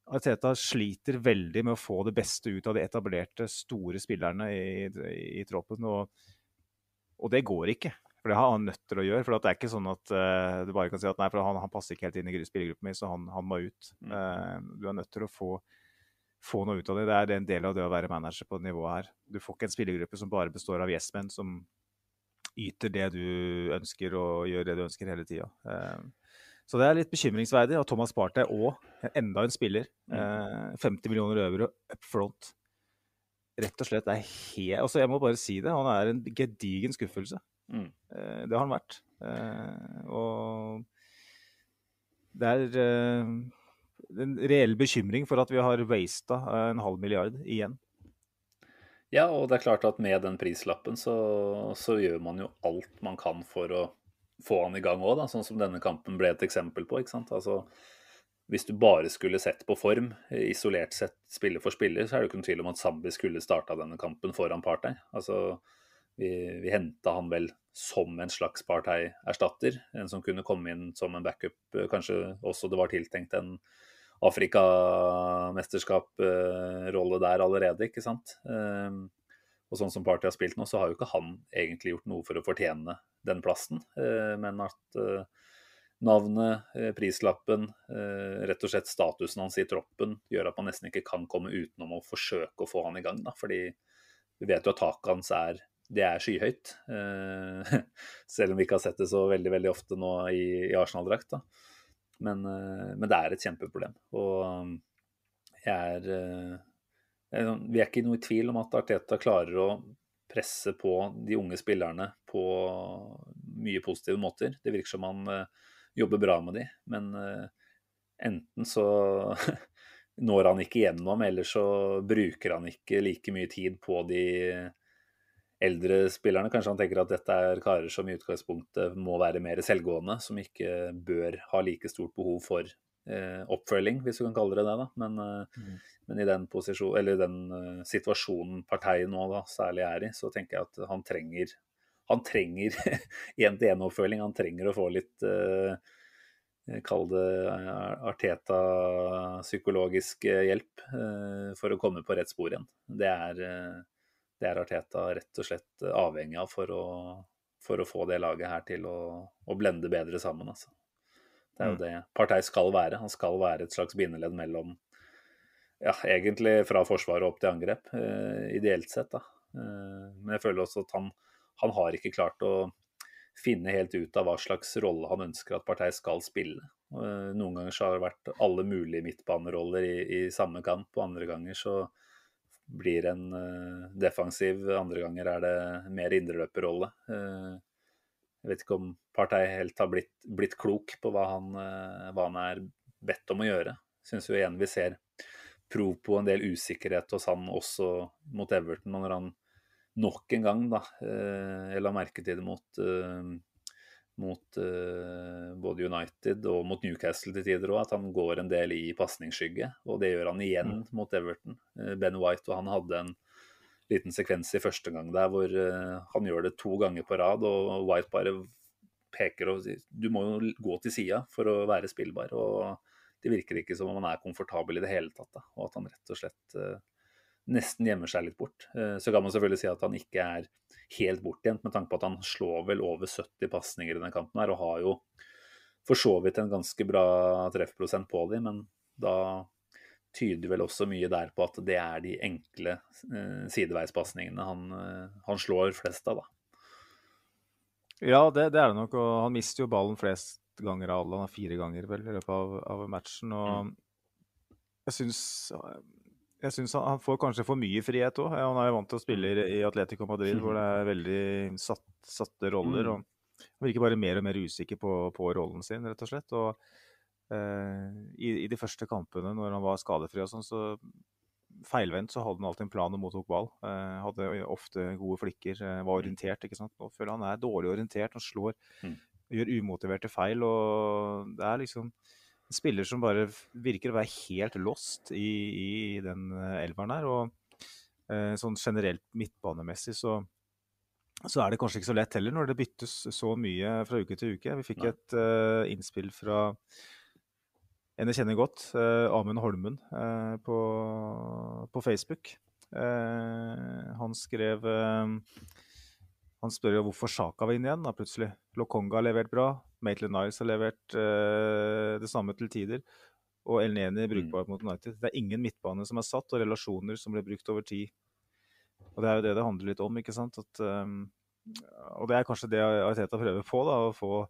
S4: Arteta sliter veldig med å få det beste ut av de etablerte, store spillerne i, i, i troppen. og og det går ikke. For det har han nødt til å gjøre. For det er ikke sånn at uh, du bare kan si at nei, for han, han passer ikke helt inn i spillergruppa mi, så han, han, må ut. Mm. Uh, du er nødt til å få, få, noe ut av det. Det er en del av det å være manager på det nivået her. Du får ikke en spillergruppe som bare består av yes-menn som yter det du ønsker og gjør det du ønsker hele tida. Uh, så det er litt bekymringsverdig. Og Thomas Partey òg, enda en spiller. 50 millioner millioner euro up front rett og slett er helt altså Jeg må bare si det. Han er en gedigen skuffelse. Mm. Eh, det har han vært. Eh, og det er eh, en reell bekymring for at vi har wasta en halv milliard igjen.
S3: Ja, og det er klart at med den prislappen så, så gjør man jo alt man kan for å få han i gang òg, sånn som denne kampen ble et eksempel på. ikke sant? Altså, hvis du bare skulle sett på form, isolert sett spiller for spiller, så er det ikke noen tvil om at Zambi skulle starta denne kampen foran Partey. Altså, vi, vi henta han vel som en slags Partey-erstatter. En som kunne komme inn som en backup. Kanskje også det var tiltenkt en Afrikamesterskap-rolle der allerede, ikke sant. Ehm, og sånn som Party har spilt nå, så har jo ikke han egentlig gjort noe for å fortjene den plassen. Ehm, men at eh, Navnet, eh, prislappen, eh, rett og slett statusen hans i troppen gjør at man nesten ikke kan komme utenom å forsøke å få han i gang. Da. Fordi vi vet jo at taket hans er, det er skyhøyt. Selv om vi ikke har sett det så veldig veldig ofte nå i Arsenal-drakt. Men, men, det er et kjempeproblem. Og jeg er, jeg er Vi er ikke noe i tvil om at Arteta klarer å presse på de unge spillerne på mye positive måter. Det virker som han jobber bra med de, men enten så når han ikke gjennom, eller så bruker han ikke like mye tid på de eldre spillerne. Kanskje han tenker at dette er karer som i utgangspunktet må være mer selvgående, som ikke bør ha like stort behov for eh, oppfølging, hvis du kan kalle det det. da. Men, eh, mm. men i den, posisjon, eller den uh, situasjonen partiet nå da, særlig er i, så tenker jeg at han trenger han trenger én-til-én-oppfølging. Han trenger å få litt uh, Kall det eh, Arteta-psykologisk hjelp uh, for å komme på rett spor igjen. Det er, det er, Arteta rett og slett avhengig av for å, for å få det laget her til å, å blende bedre sammen. Altså. Det er jo mm. det Partei skal være. Han skal være et slags bindeledd mellom ja, egentlig fra forsvaret opp til angrep, ideelt sett. da. men jeg føler også at han han har ikke klart å finne helt ut av hva slags rolle han ønsker at Partei skal spille. Eh, noen ganger så har det vært alle mulige midtbaneroller i, i samme kamp, og andre ganger så blir en uh, defensiv, andre ganger er det mer indreløperrolle. Uh, jeg vet ikke om Partei helt har blitt, blitt klok på hva han, uh, hva han, er bedt om å gjøre. Syns jo igjen vi ser prov på en del usikkerhet hos han også mot Everton, når han nok en gang, da. Eh, jeg la merke til det mot, eh, mot uh, både United og mot Newcastle til tider òg, at han går en del i pasningsskygge. Og det gjør han igjen mm. mot Everton. Ben White og han hadde en liten sekvens i første gang der hvor han gjør det to ganger på rad, og White bare peker og sier du må jo gå til sida for å være spillbar. og det virker ikke som om han er komfortabel i det hele tatt. Da, og at han rett og slett nesten gjemmer seg litt bort. Eh, så kan man selvfølgelig si at han ikke er helt bortgjemt, med tanke på at han slår vel over 70 pasninger i denne kampen her, og har jo for så vidt en ganske bra treffprosent på dem, men da tyder vel også mye der på at det er de enkle eh, sideveispasningene han, eh, han, slår flest av, da.
S4: Ja, det, det, er det nok. Og han mister jo ballen flest ganger av alle. Han har fire ganger vel i løpet av, av matchen. Og mm. jeg syns jeg syns han, får kanskje for mye frihet òg. Han er jo vant til å spille i Atletico Madrid, hvor det er veldig satt, satte roller. Mm. og Han virker bare mer og mer usikker på, på rollen sin, rett og slett. Og eh, i, i, de første kampene, når han var skadefri og sånn, så feilvendt så hadde han alltid en plan og mottok ball. Eh, hadde ofte gode flikker, eh, var orientert. ikke sant? Nå føler han er dårlig orientert. Han slår, mm. gjør umotiverte feil. og det er liksom spiller som bare virker å være helt lost i, i den eh, elveren her. Og eh, sånn generelt midtbanemessig så, så, er det kanskje ikke så lett heller når det byttes så mye fra uke til uke. Vi fikk Nei. et uh, innspill fra en jeg kjenner godt, uh, Amund Holmen, uh, på, på, Facebook. han skrev han spør jo hvorfor Sjaka var inn igjen da, plutselig. Lokonga har levert bra. Maitland Niles har levert eh, det samme til tider. Og El Neni brukbar mm. mot United. Det er ingen midtbane som er satt, og relasjoner som ble brukt over tid. Og det er jo det det handler litt om, ikke sant. At, um, og det er kanskje det Ariteta prøver på, da, å få,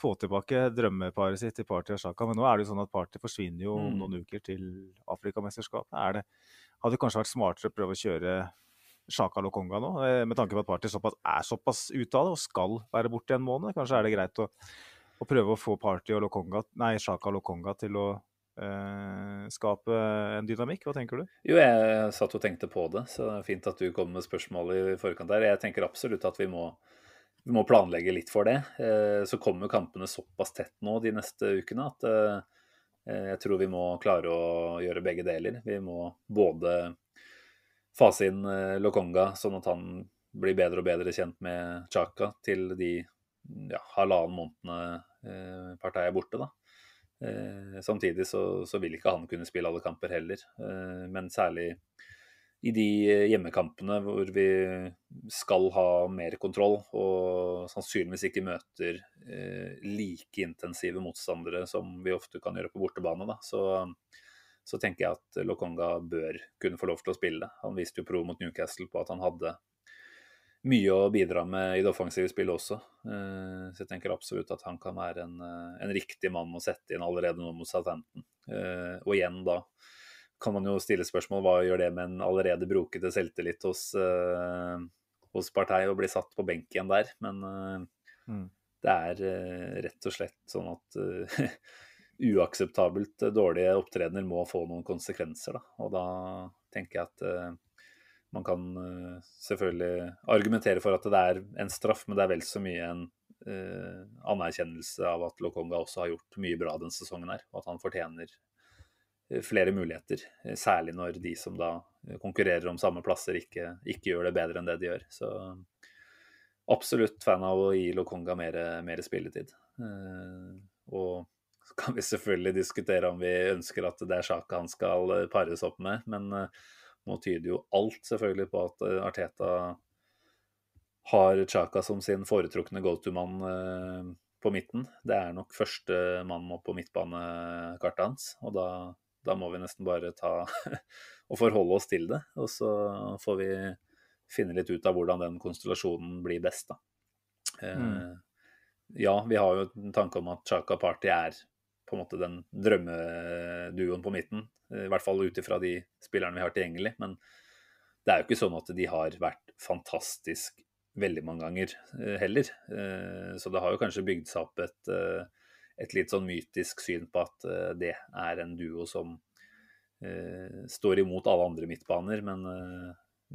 S4: få tilbake drømmeparet sitt til Party og Sjaka. Men nå er det jo sånn at Party forsvinner jo om mm. noen uker til Afrikamesterskapet. Er det, hadde kanskje vært smartere å prøve å kjøre Sjaka Lokonga nå, eh, med tanke på at Party såpass, er såpass ute av det og skal være borte i en måned. Kanskje er det greit å, å prøve å få Party og Lokonga, nei, Sjaka Lokonga til å eh, skape en dynamikk. Hva tenker du?
S3: Jo, jeg satt og tenkte på det, så det er fint at du kom med spørsmål i forkant der. Jeg tenker absolutt at vi må, vi må planlegge litt for det. Eh, så kommer kampene såpass tett nå de neste ukene at eh, jeg tror vi må klare å gjøre begge deler. Vi må både fase inn eh, Lokonga, sånn at han blir bedre og bedre kjent med Chaka til de ja, halvannen månedene eh, partiet er borte. da. Eh, samtidig så, så, vil ikke han kunne spille alle kamper heller, men særlig i de hjemmekampene hvor vi skal ha mer kontroll og sannsynligvis ikke møter like intensive motstandere som vi ofte kan gjøre på bortebane. Da. Så så tenker jeg at Lokonga bør kunne få lov til å spille. Han viste jo pro mot Newcastle på at han hadde mye å bidra med i det offensive spillet også. Eh, så jeg tenker absolutt at han kan være en, eh, en riktig mann å sette inn allerede nå mot Southampton. Eh, og igjen da kan man jo stille spørsmål hva gjør det med en allerede brokete selvtillit hos, hos Partei å bli satt på benk igjen der. Men mm. det er rett og slett sånn at uakseptabelt dårlige opptredener må få noen konsekvenser. Da. Og da tenker jeg at uh, man kan uh, selvfølgelig argumentere for at det er en straff, men det er vel så mye en uh, anerkjennelse av at Lokonga også har gjort mye bra denne sesongen her, og at han fortjener flere muligheter. Særlig når de som da konkurrerer om samme plasser, ikke, ikke gjør det bedre enn det de gjør. Så absolutt fan av å gi Lokonga mer, mer spilletid. og så kan vi selvfølgelig diskutere om vi ønsker at det er Sjaka han skal eh, pares opp med, men uh, nå tyder jo alt selvfølgelig på at uh, Arteta har Chaka som sin foretrukne go-to-mann på midten. Det er nok første mann opp på midtbanekartet hans, og da, da, må vi nesten bare ta og forholde oss til det. Og så får vi finne litt ut av hvordan den konstellasjonen blir best, da. Mm. Ja, vi har jo en tanke om at Chaka Party er på en måte den drømmeduoen på midten. I hvert fall ut ifra de spillerne vi har tilgjengelig. Men det er jo ikke sånn at de har vært fantastisk veldig mange ganger eh, heller. Eh, så det har jo kanskje bygd seg opp et, eh, et litt sånn mytisk syn på at det er en duo som står imot alle andre midtbaner. Men,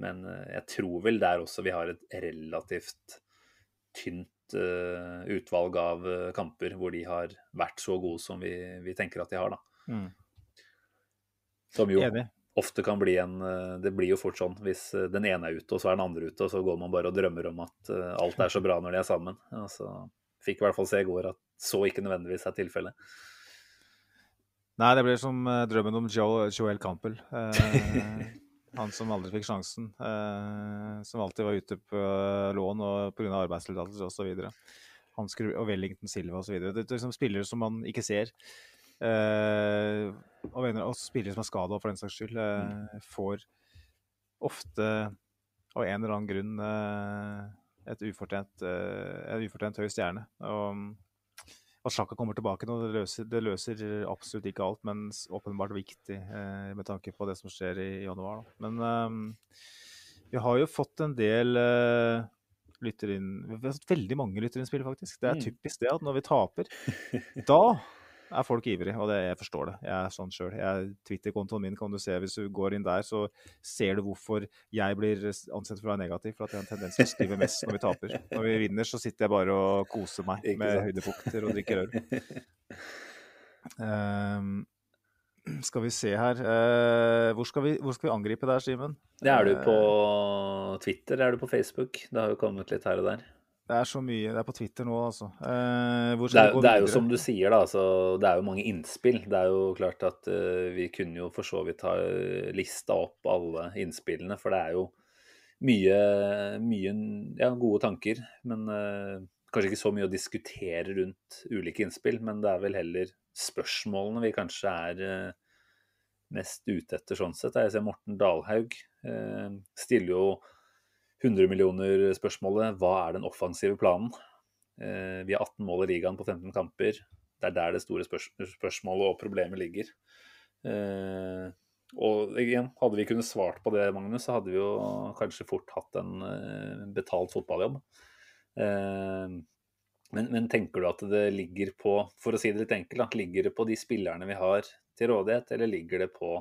S3: men jeg tror vel der også vi har et relativt tynt utvalg av uh, kamper hvor de har vært så gode som vi, vi tenker at de har. da. Mm. Som jo Enig. ofte kan bli en uh, Det blir jo fort sånn hvis den ene er ute, og så er den andre ute, og så går man bare og drømmer om at alt er så bra når de er sammen. Altså, fikk i hvert fall se i går at så ikke nødvendigvis er tilfellet.
S4: Nei, det blir som drømmen om Joel, Joel Campbell. Han som aldri fikk sjansen. Eh, som alltid var ute på lån og pga. arbeidstillatelse osv. Han skulle, og Wellington Silva osv. Det er liksom spillere som man ikke ser. Eh, og, venner, og spillere som er skada for den saks skyld, eh, får ofte av en eller annen grunn eh, et ufortjent, eh, en ufortjent høy stjerne. Og at sjakka kommer tilbake nå, det løser, det løser, absolutt ikke alt, men åpenbart viktig eh, med tanke på det som skjer i, januar. Da. Men eh, vi har jo fått en del eh, lytterinn... Vi har fått veldig mange lytterinnspill, faktisk. Det er mm. typisk det at når vi taper, da er folk ivrige, og det, jeg forstår det. Jeg er sånn sjøl. Twitter-kontoen min kan du se hvis du går inn der, så ser du hvorfor jeg blir ansett for å være negativ. For at jeg har en tendens til å skrive mest når vi taper. Når vi vinner, så sitter jeg bare og koser meg med høydepunkter og drikker øl. Um, skal vi se her uh, hvor, skal vi, hvor, skal vi, angripe der, Simen?
S3: Er du på Twitter? Er du på Facebook? Det har jo kommet litt her og der.
S4: Det er så mye. Det er på Twitter nå, altså. Eh,
S3: det, er, det, er, jo som du sier, da. Altså, det er jo mange innspill. Det er jo klart at uh, vi kunne jo for så vidt ha eh, lista opp alle innspillene, for det er jo mye, mye ja, gode tanker. Men uh, kanskje ikke så mye å diskutere rundt ulike innspill. Men det er vel heller spørsmålene vi kanskje er uh, mest ute etter sånn sett. Jeg ser Morten Dalhaug stiller jo 100 millioner-spørsmålet hva er den offensive planen? Eh, vi har 18 mål i ligaen på 15 kamper. Det er der det store spørs spørsmålet og problemet ligger. Eh, og igjen, hadde vi kunnet svart på det, Magnus, så hadde vi jo kanskje fort hatt en eh, betalt fotballjobb. Men, men, tenker du at det ligger på, for å si det litt enkelt, ligger det på de spillerne vi har til rådighet, eller ligger det på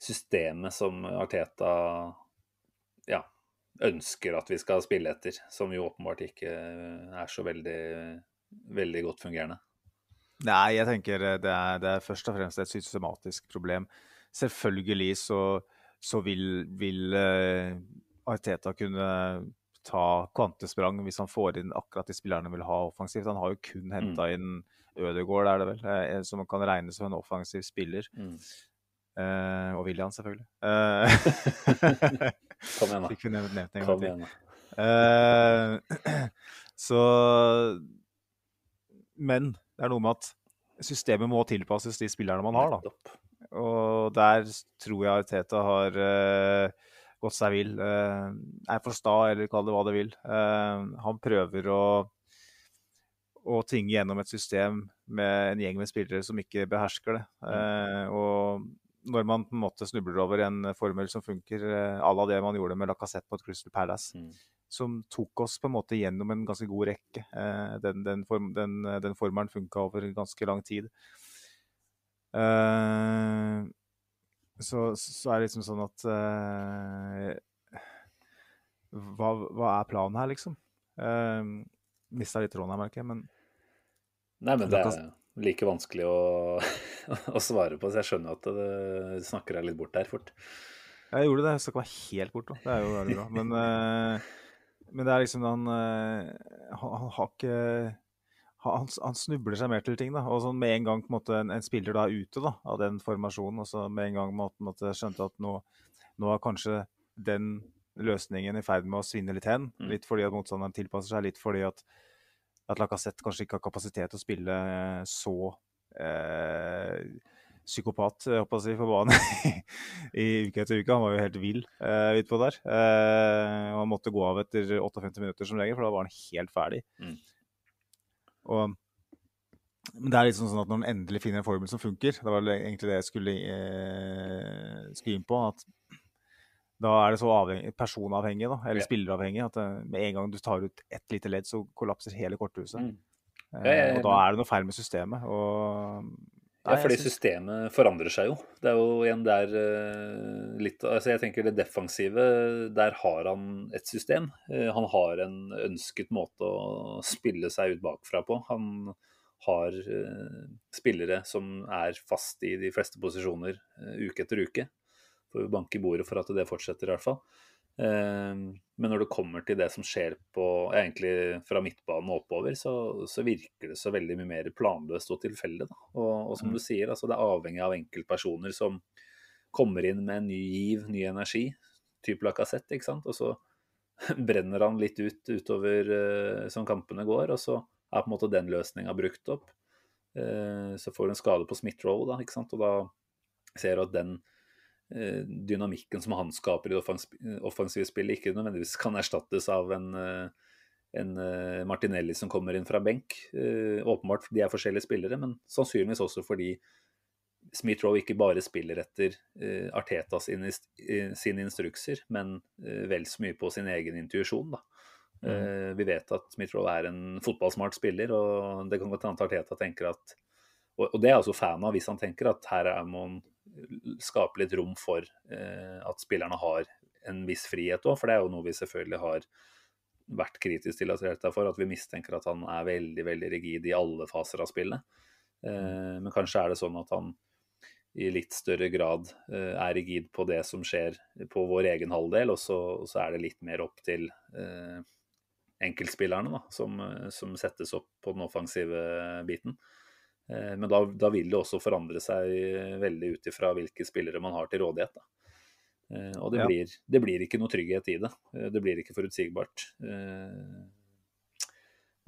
S3: systemet som Arteta ønsker at vi skal spille etter, som jo åpenbart ikke er så veldig, veldig godt fungerende.
S4: Nei, jeg tenker det er, det er, først og fremst et systematisk problem. Selvfølgelig så, så vil, vil uh, Arteta kunne ta kvantesprang hvis han får inn akkurat de spillerne han vil ha offensivt. Han har jo kun henta mm. inn Ødegaard, er det vel, eh, som kan regnes som en offensiv spiller. Mm. Uh, og William, selvfølgelig. Uh,
S3: Kom igjen, da.
S4: Fikk vi nevnt, nevnt en gang til. Uh, så Men det er noe med at systemet må tilpasses de spillerne man har, da. Og der tror jeg Teta har gått seg vill. Er for sta, eller kall det hva det vil. Han prøver å, å tvinge gjennom et system med en gjeng med spillere som ikke behersker det. Uh, og når man på en måte snubler over en formel som funker, eh, à la det man gjorde med Lacassette mot Crystal Palace, mm. som tok oss på en måte gjennom en ganske god rekke. Eh, den, den, form, den, den formelen funka over ganske lang tid. Så, så, er det liksom sånn at hva, hva, er planen her, liksom? Mista litt tråden her, merker jeg, men
S3: Nei, men det like vanskelig å, å, svare på, så jeg skjønner at du snakker deg litt bort der fort.
S4: Jeg gjorde det. Jeg snakka meg helt bort, da. Det er jo veldig bra. Men, uh, men det er liksom han, han, han har ikke han, han, snubler seg mer til ting. da, og sånn Med en gang på en, måte, en, en spiller da er ute da, av den formasjonen, og så med en gang på en måte skjønte at nå, nå er kanskje den løsningen i ferd med å svinne litt hen. Mm. Litt fordi at motstanderen tilpasser seg, litt fordi at at Lacassette kanskje ikke har kapasitet til å spille eh, så eh, psykopat jeg si, på banen i uke etter uke. Han var jo helt vill eh, utpå der. Eh, og han måtte gå av etter 58 minutter som regel, for da var han helt ferdig. Mm. Og, men det er liksom sånn at når han endelig finner en formel som funker, det var egentlig det jeg skulle, eh, skulle inn på, at da er det så avhengig, personavhengig, da, eller ja. spilleravhengig, at det, med en gang du tar ut ett lite ledd, så kollapser hele korthuset. Mm. Ja, ja, og da er det noe feil med systemet. Og,
S3: ja, fordi systemet forandrer seg jo. Det er jo igjen der uh, litt altså Jeg tenker det defensive, der har han et system. Han har en ønsket måte å spille seg ut bakfra på. Han har spillere som er fast i de fleste posisjoner uke etter uke. Får vi banke i bordet for at det fortsetter, i hvert fall. Ehm, men når det kommer til det som skjer på, egentlig fra midtbanen og oppover, så, så, virker det så veldig mye mer planløst og tilfeldig. Og, og, som mm. du sier, altså det er avhengig av enkeltpersoner som kommer inn med en ny giv, ny energi, type Lacassette, ikke sant. Og så brenner han litt ut utover uh, som kampene går, og så er på en måte den løsninga brukt opp. Uh, så får du en skade på Smith-Roe, da, ikke sant. Og da ser du at den dynamikken som han skaper i det offensive spillet, ikke nødvendigvis kan erstattes av en en Martinelli som kommer inn fra benk. åpenbart de er forskjellige spillere, men sannsynligvis også fordi Smith-Roe ikke bare spiller etter uh, Arteta sine, sine, instrukser, men vel så mye på sin egen intuisjon. Mm. Uh, vi vet at Smith-Roe er en fotballsmart spiller, og det kan godt hende Arteta tenker at og, det er altså fan av hvis han tenker at her er må skape litt rom for at spillerne har en viss frihet òg, for det er jo noe vi selvfølgelig har vært kritisk til Atreta for, at vi mistenker at han er veldig veldig rigid i alle faser av spillet. Men kanskje er det sånn at han i litt større grad eh, er rigid på det som skjer på vår egen halvdel, og så, og så er det litt mer opp til eh, enkeltspillerne da, som, eh, som, settes opp på den offensive biten. Eh, men da, da, vil det også forandre seg veldig ut ifra hvilke spillere man har til rådighet. Da. Eh, og det, ja. blir, det, blir, ikke noe trygghet i det. Eh, det blir ikke forutsigbart.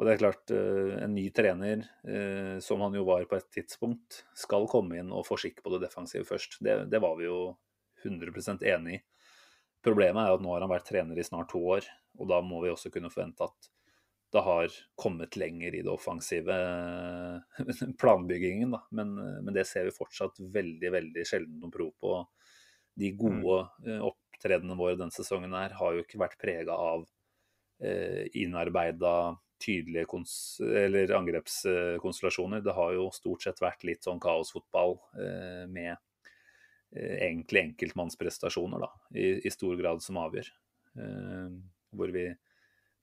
S3: Og det er klart, eh, en ny trener, eh, som han jo var på et tidspunkt, skal komme inn og få skikk på det defensive først. Det, det var vi jo 100 enig i. Problemet er at nå har han vært trener i snart to år, og da må vi også kunne forvente at det har kommet lenger i det offensive planbyggingen. Da. Men, men, det ser vi fortsatt veldig veldig sjelden noen prov på. De gode mm. Opptredenene våre denne sesongen her har jo ikke vært prega av eh, innarbeida tydelige eller angrepskonstellasjoner. Det har jo stort sett vært litt sånn kaosfotball eh, med eh, egentlig enkeltmannsprestasjoner, da, i, i, stor grad som avgjør. Eh, hvor vi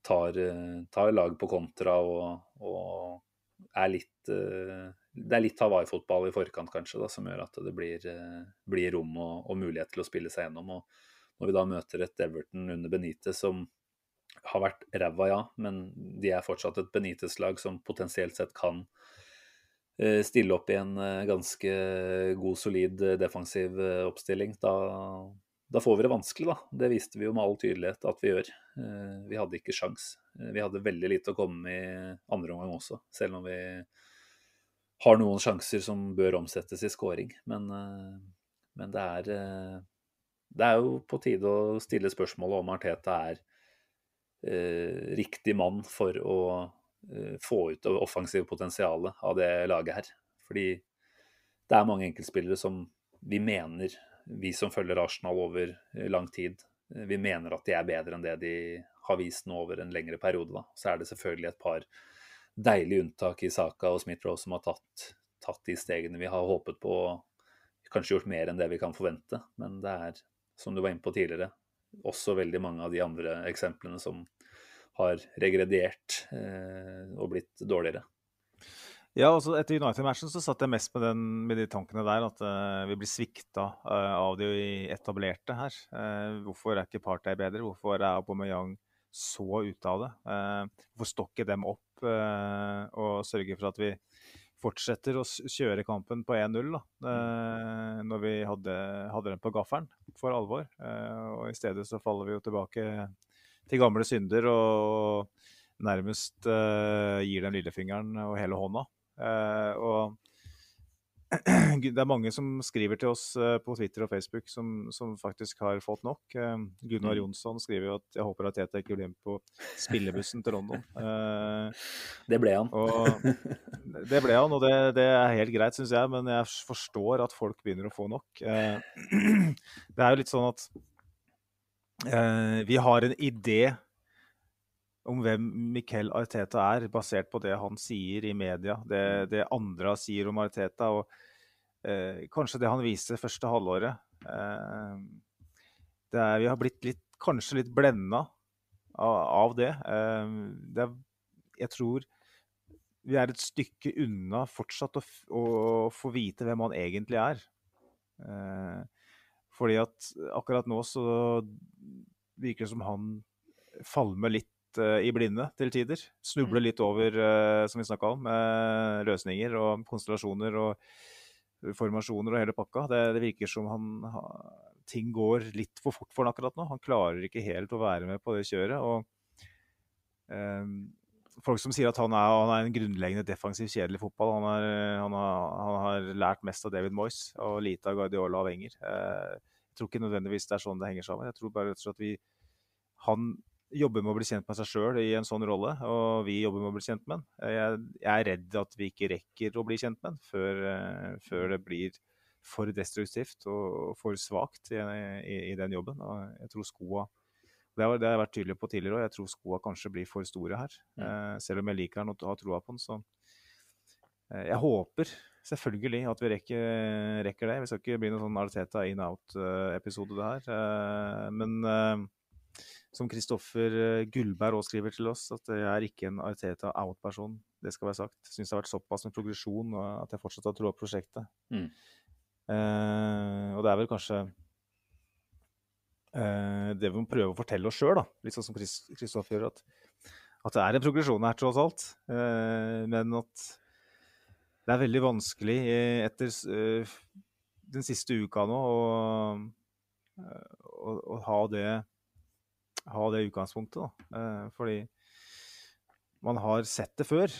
S3: tar, eh, tar, lag på kontra og, og er litt eh, Det er litt Hawaii-fotball i forkant, kanskje, da, som gjør at det blir, eh, blir rom og, og, mulighet til å spille seg gjennom. Og når vi da møter et Everton under Benite som har vært ræva, ja, men de er fortsatt et Benitez-lag som potensielt sett kan stille opp i en ganske god, solid defensiv oppstilling. Da, da, får vi det vanskelig, da. Det viste vi jo med all tydelighet at vi gjør. Vi hadde ikke sjans. Vi hadde veldig lite å komme med i andre omgang også, selv om vi har noen sjanser som bør omsettes i scoring. Men, men det, er, det er jo på tide å stille spørsmålet om Arteta er eh, riktig mann for å eh, få ut det offensive potensialet av det laget her. Fordi det er mange enkeltspillere som vi mener, vi som følger Arsenal over eh, lang tid, eh, vi mener at de er bedre enn det de har vist nå over en lengre periode. Da. Så er det selvfølgelig et par deilige unntak i Saka og Smith-Roe som har tatt, tatt, de stegene vi har håpet på, og kanskje gjort mer enn det vi kan forvente. Men det er, som du var inne på tidligere, også veldig mange av de andre eksemplene som har regrediert eh, og blitt dårligere.
S4: Ja, altså Etter United-matchen så satt jeg mest med, den, med de tankene der. At uh, vi blir svikta uh, av de etablerte her. Uh, hvorfor er ikke Partey bedre? Hvorfor er Aubameyang så ute av det? hvorfor stokke dem opp og sørge for at vi fortsetter å kjøre kampen på 1-0 eh, når vi hadde, hadde, den på gaffelen for alvor. Eh, og I stedet så faller vi jo tilbake til gamle synder og nærmest eh, gir dem lillefingeren og hele hånda. Eh, og det er mange som skriver til oss eh, på Twitter og Facebook som, som faktisk har fått nok. Eh, Gunnar mm. Jonsson skriver jo at jeg håper at Tete ikke blir med på spillebussen til London.
S3: Det ble han.
S4: Og, det ble han, og det, det er helt greit, syns jeg. Men jeg forstår at folk begynner å få nok. Det er jo litt sånn at vi har en idé om hvem Miquel Arteta er, basert på det han sier i media, det, mm. det andre sier om Arteta, og eh, kanskje det han viser første halvåret. Eh, er, vi har blitt litt, kanskje litt blenda av, av, det. Eh, det er, jeg tror vi er et stykke unna fortsatt å, å, å få vite hvem han egentlig er. Eh, fordi at akkurat nå så virker det som han falmer litt uh, i blinde til tider. Snubler mm. litt over, uh, som vi snakka om, uh, løsninger og konstellasjoner. og formasjoner og hele pakka. Det, det virker som han ting går litt for fort for han akkurat nå. Han klarer ikke helt å være med på det kjøret. og um, Folk som sier at han er, han er en grunnleggende defensiv, kjedelig fotball. Han, er, han, har, han, har, lært mest av David Moyes og lite av Guardiola og Wenger. Uh, jeg tror ikke nødvendigvis det er sånn det henger sammen. Jeg tror bare rett og slett vi Han jobber med å bli kjent med seg sjøl i en sånn rolle, og vi jobber med å bli kjent med han. Jeg, jeg, er redd at vi ikke rekker å bli kjent med han før, uh, før det blir for destruktivt og for svakt i, i, i, den jobben. Og jeg tror skoa det har, det har jeg vært tydelig på tidligere òg. Jeg tror skoa kanskje blir for store her. Mm. Uh, selv om jeg liker han og har troa på han, så uh, Jeg håper selvfølgelig at vi rekker, rekker, det. Vi skal ikke bli noen sånn Arteta in out-episode, det her. men som Kristoffer eh, Gullberg også skriver til oss, at jeg er ikke en Arteta out-person. Det skal være sagt. Syns det har vært såpass med progresjon og at jeg fortsatt har troa på prosjektet. Mm. Eh, og det er vel kanskje eh, det vi må prøve å fortelle oss sjøl, litt sånn som Kristoffer gjør, at, at, det er en progresjon her, tross alt. Eh, men at det er veldig vanskelig etter den siste uka nå å, å, å ha det ha det utgangspunktet. Da. Eh, fordi man har sett det før.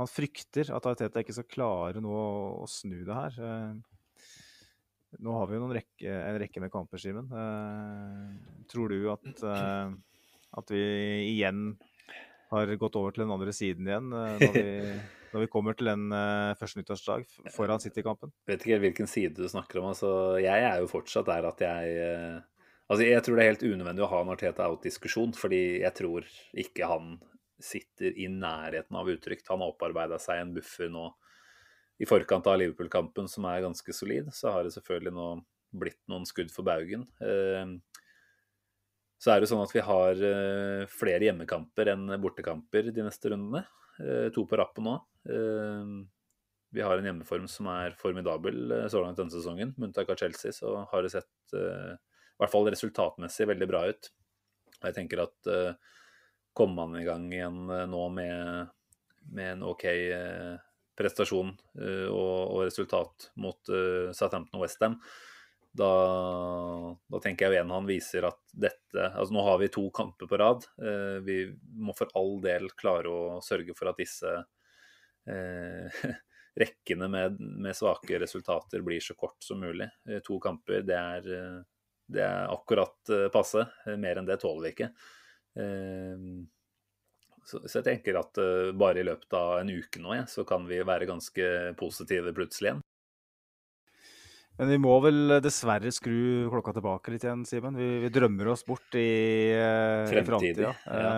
S4: Man frykter at Arteta ikke skal klare nå å, snu det her. Eh, nå har vi jo rekke, en rekke med kamper, Simen. Eh, tror du at, at vi igjen har gått over til den andre siden igjen når vi, når vi kommer til den første nyttårsdag foran City-kampen?
S3: Vet ikke hvilken side du snakker om. Altså, jeg er jo fortsatt der at jeg Altså, jeg tror det er helt unødvendig å ha en Arteta out-diskusjon, fordi jeg tror ikke han sitter i nærheten av uttrykt. Han har opparbeida seg en buffer nå i forkant av Liverpool-kampen som er ganske solid. Så har det selvfølgelig nå blitt noen skudd for baugen. Eh, så er det sånn at vi har eh, flere hjemmekamper enn bortekamper de neste rundene. Eh, to på rappen nå. Vi har en hjemmeform som er formidabel så langt denne sesongen. Med unntak av Chelsea så har det sett i hvert fall resultatmessig veldig bra ut. Og jeg tenker at uh, kommer man i gang igjen uh, nå med, med, en OK uh, prestasjon og, og, resultat mot Southampton og Westham, da, da tenker jeg igjen han viser at dette Altså nå har vi to kamper på rad. vi må for all del klare å sørge for at disse rekkene med, med, svake resultater blir så kort som mulig. To kamper, det er det er akkurat eh, passe. Mer enn det tåler vi ikke. Ehm, så, jeg tenker at eh, bare i løpet av en uke nå, ja, så kan vi være ganske positive plutselig igjen.
S4: Men vi må vel dessverre skru klokka tilbake litt igjen, Simen. Vi, vi, drømmer oss bort i, eh, i framtida. Ja.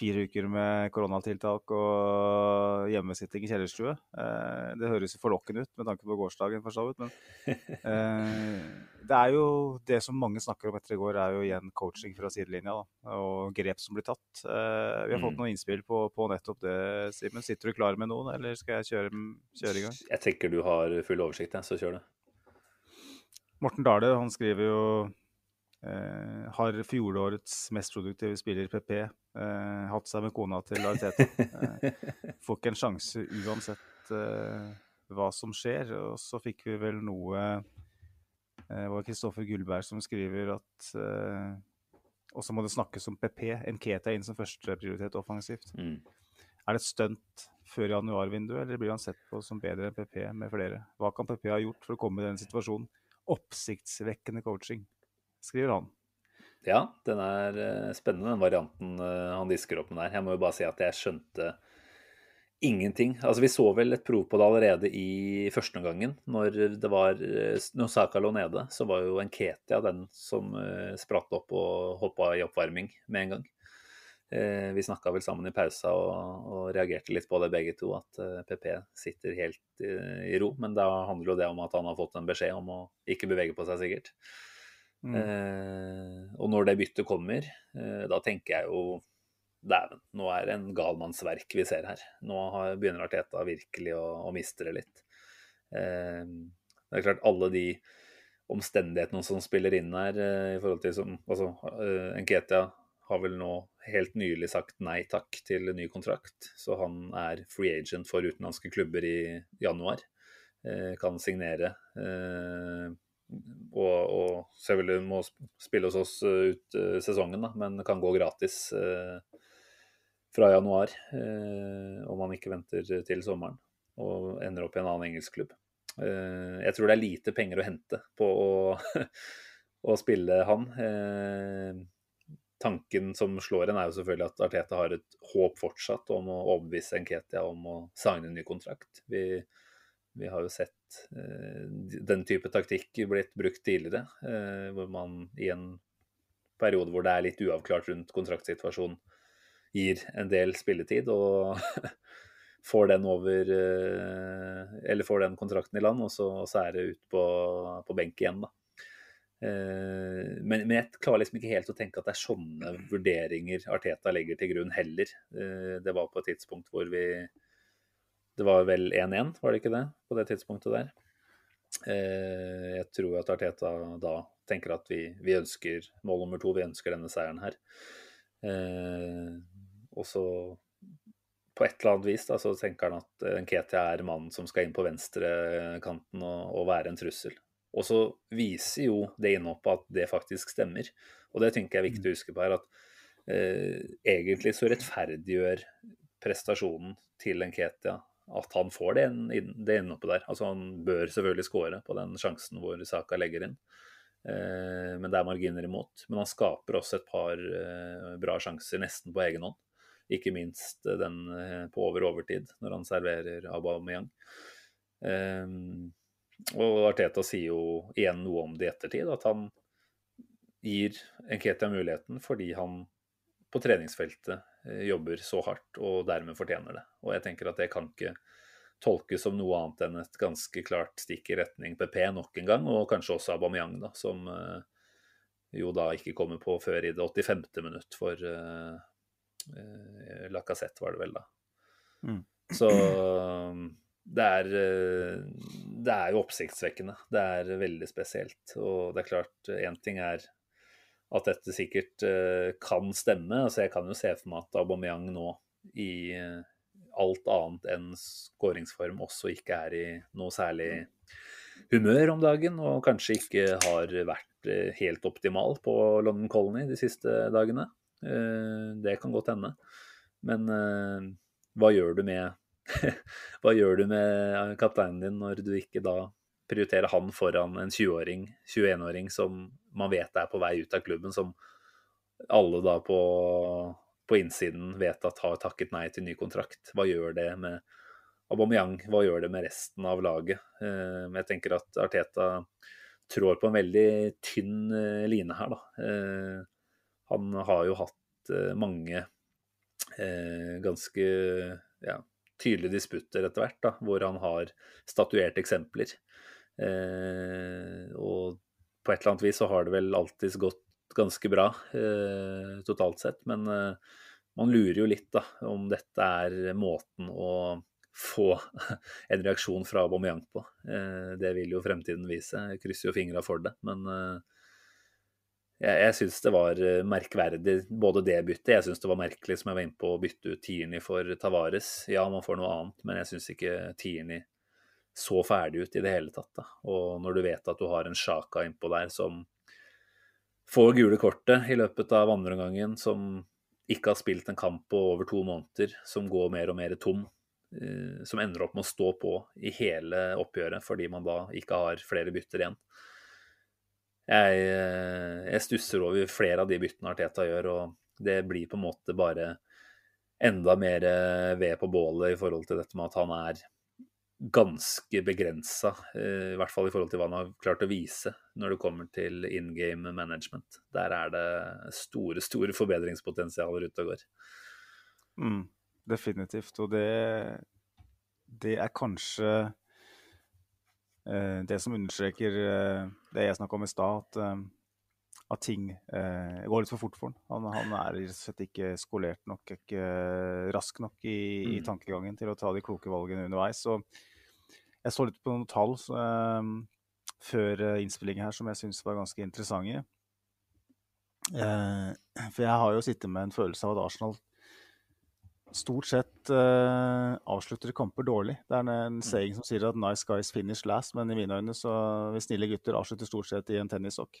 S4: Fire uker med koronatiltak og hjemmesitting i kjellerstue. Eh, det høres forlokkende ut med tanke på gårsdagen, for så vidt. Men eh, det er jo det som mange snakker om etter i går, er jo igjen coaching fra sidelinja. Da, og grep som blir tatt. Eh, vi har fått mm. noen innspill på, på nettopp det, Simen. Sitter du klar med noen, eller skal jeg kjøre, kjøre i gang?
S3: Jeg tenker du har full oversikt, så kjør det.
S4: Morten Dale han skriver jo har fjorårets mest produktive spiller, PP, eh, hatt seg med kona til Ariteta. Eh, får ikke en sjanse uansett hva som skjer. Og så fikk vi vel noe Det var Kristoffer Gullberg som skriver at Og så må det snakkes om PP. Nketa inn som førsteprioritet offensivt. Mm. Er det et stunt før januarvinduet, eller blir han sett på som bedre enn PP med flere? Hva kan PP ha gjort for å komme i den situasjonen? Oppsiktsvekkende coaching skriver han.
S3: Ja, den er eh, spennende, den varianten eh, han disker opp med der. Jeg må jo bare si at jeg skjønte ingenting. Altså, Vi så vel et prov på det allerede i førsteomgangen. Når det var eh, når Saka lå nede, så var jo Enketia den som spratt opp og hoppa i oppvarming med en gang. Vi snakka vel sammen i pausa og, og, reagerte litt på det begge to, at PP sitter helt i ro. Men da handler jo det om at han har fått en beskjed om å ikke bevege på seg, sikkert. Mm. Eh, og når det byttet kommer, eh, da tenker jeg jo Dæven, nå er det en galmannsverk vi ser her. Nå har, begynner Arteta virkelig å, å miste det litt. Eh, det er klart, alle de omstendighetene som spiller inn her eh, i forhold til som Altså, eh, Nketia har vel nå helt nylig sagt nei takk til ny kontrakt, så han er free agent for utenlandske klubber i januar. eh, kan signere. Eh, og, og, selvfølgelig må spille hos oss ut sesongen, da, men kan gå gratis fra januar om man ikke venter til sommeren og ender opp i en annen engelsk klubb. Jeg tror det er lite penger å hente på å, å spille han tanken som slår en, er jo selvfølgelig at Arteta har et håp fortsatt om å overbevise Nketia om å signe en ny kontrakt. Vi, vi har jo sett eh, den type taktikk blitt brukt tidligere, eh, hvor man i en periode hvor det er litt uavklart rundt kontraktsituasjonen, gir en del spilletid og får den over eh, Eller får den kontrakten i land, og så, og så er det ut på, på benk igjen, da. Men, men, jeg klarer liksom ikke helt å tenke at det er sånne vurderinger Arteta legger til grunn heller. Det var på et tidspunkt hvor vi Det var vel 1-1, var det ikke det? På det tidspunktet der. Eh, jeg tror at Arteta da tenker at vi, vi ønsker mål nummer to, vi ønsker denne seieren her. Og så på et eller annet vis da, så tenker han at Nketia er mannen som skal inn på venstrekanten og, og være en trussel. Og så viser jo det innhoppet at det faktisk stemmer. Og det tenker jeg er viktig å huske på her, at eh, egentlig så rettferdiggjør prestasjonen til Nketia at han får det, det innhoppet der. Altså han bør selvfølgelig skåre på den sjansen hvor Saka legger inn. Eh, men det er marginer imot. Men han skaper også et par eh, bra sjanser nesten på egen hånd. Ikke minst den eh, på over overtid, når han serverer Aubameyang. Eh, og Arteta sier jo igjen noe om det i ettertid, at han gir Nketia muligheten fordi han på treningsfeltet eh, jobber så hardt og dermed fortjener det. Og jeg tenker at det kan ikke tolkes som noe annet enn et ganske klart stikk i retning PP nok en gang, og kanskje også Aubameyang, da, som uh, jo da ikke kommer på før i det 85. minutt for uh, uh, Lacassette, var det vel da. Mm. Så det er, eh, det er jo oppsiktsvekkende. Det er veldig spesielt. Og det er klart, én ting er at dette sikkert eh, kan stemme. Altså jeg kan jo se for meg at Aubameyang nå i eh, alt annet enn skåringsform også ikke er i noe særlig humør om dagen, og kanskje ikke har vært helt optimal på London Colony de siste dagene. Det kan godt hende. Men hva gjør du med Hva gjør du med kapteinen din når du ikke da prioriterer han foran en 20-åring, 21-åring som man vet er på vei ut av klubben, som alle da på, på innsiden vet at har takket nei til ny kontrakt? Hva gjør det med Aubameyang? Hva gjør det med resten av laget? Eh, jeg tenker at Arteta trår på en veldig tynn eh, line her, da. Eh, han har jo hatt mange ganske ja, tydelige disputter etter hvert, da, hvor han har statuert eksempler. Eh, og på et eller annet vis så har det vel alltids gått ganske bra eh, totalt sett, men eh, man lurer jo litt da, om dette er måten å få en reaksjon fra Aubameyang på. Det vil jo fremtiden vise. Jeg krysser jo fingra for det, men jeg, jeg syns det var merkverdig, både det byttet. Jeg syns det var merkelig som jeg var inne på å bytte ut Tierney for Tavares. Ja, man får noe annet, men jeg syns ikke Tierney så ferdig ut i det hele tatt. Da. Og når du vet at du har en Sjaka innpå der som får gule kortet i løpet av andre omgangen, som ikke har spilt en kamp på over to måneder, som går mer og mer tom, eh, som ender opp med å stå på i hele oppgjøret fordi man da ikke har flere bytter igjen jeg, eh, jeg stusser over flere av de byttene Arteta gjør, og det blir på en måte bare enda mer eh, ved på bålet i forhold til dette med at han er ganske begrensa, eh, i hvert fall i forhold til hva han har klart å vise når det kommer til in game management. Der er det store, store forbedringspotensialer ute og går.
S4: Mm, definitivt. Og det, det er kanskje Eh, det som understreker eh, det jeg snakka om i stad, at, eh, at, ting går litt for fort for han. Han, han er rett og slett ikke skolert nok, ikke rask nok i, mm. i, tankegangen til å ta de kloke valgene underveis. Så jeg så litt på noen tall um, før innspillingen her som jeg syns var ganske interessante. Uh, for jeg har jo sittet med en følelse av at Arsenal stort sett uh, avslutter kamper dårlig. Det er en, en saying som sier at 'nice guys finish last', men i mine øyne så vi snille gutter avslutter stort sett i en tennissokk.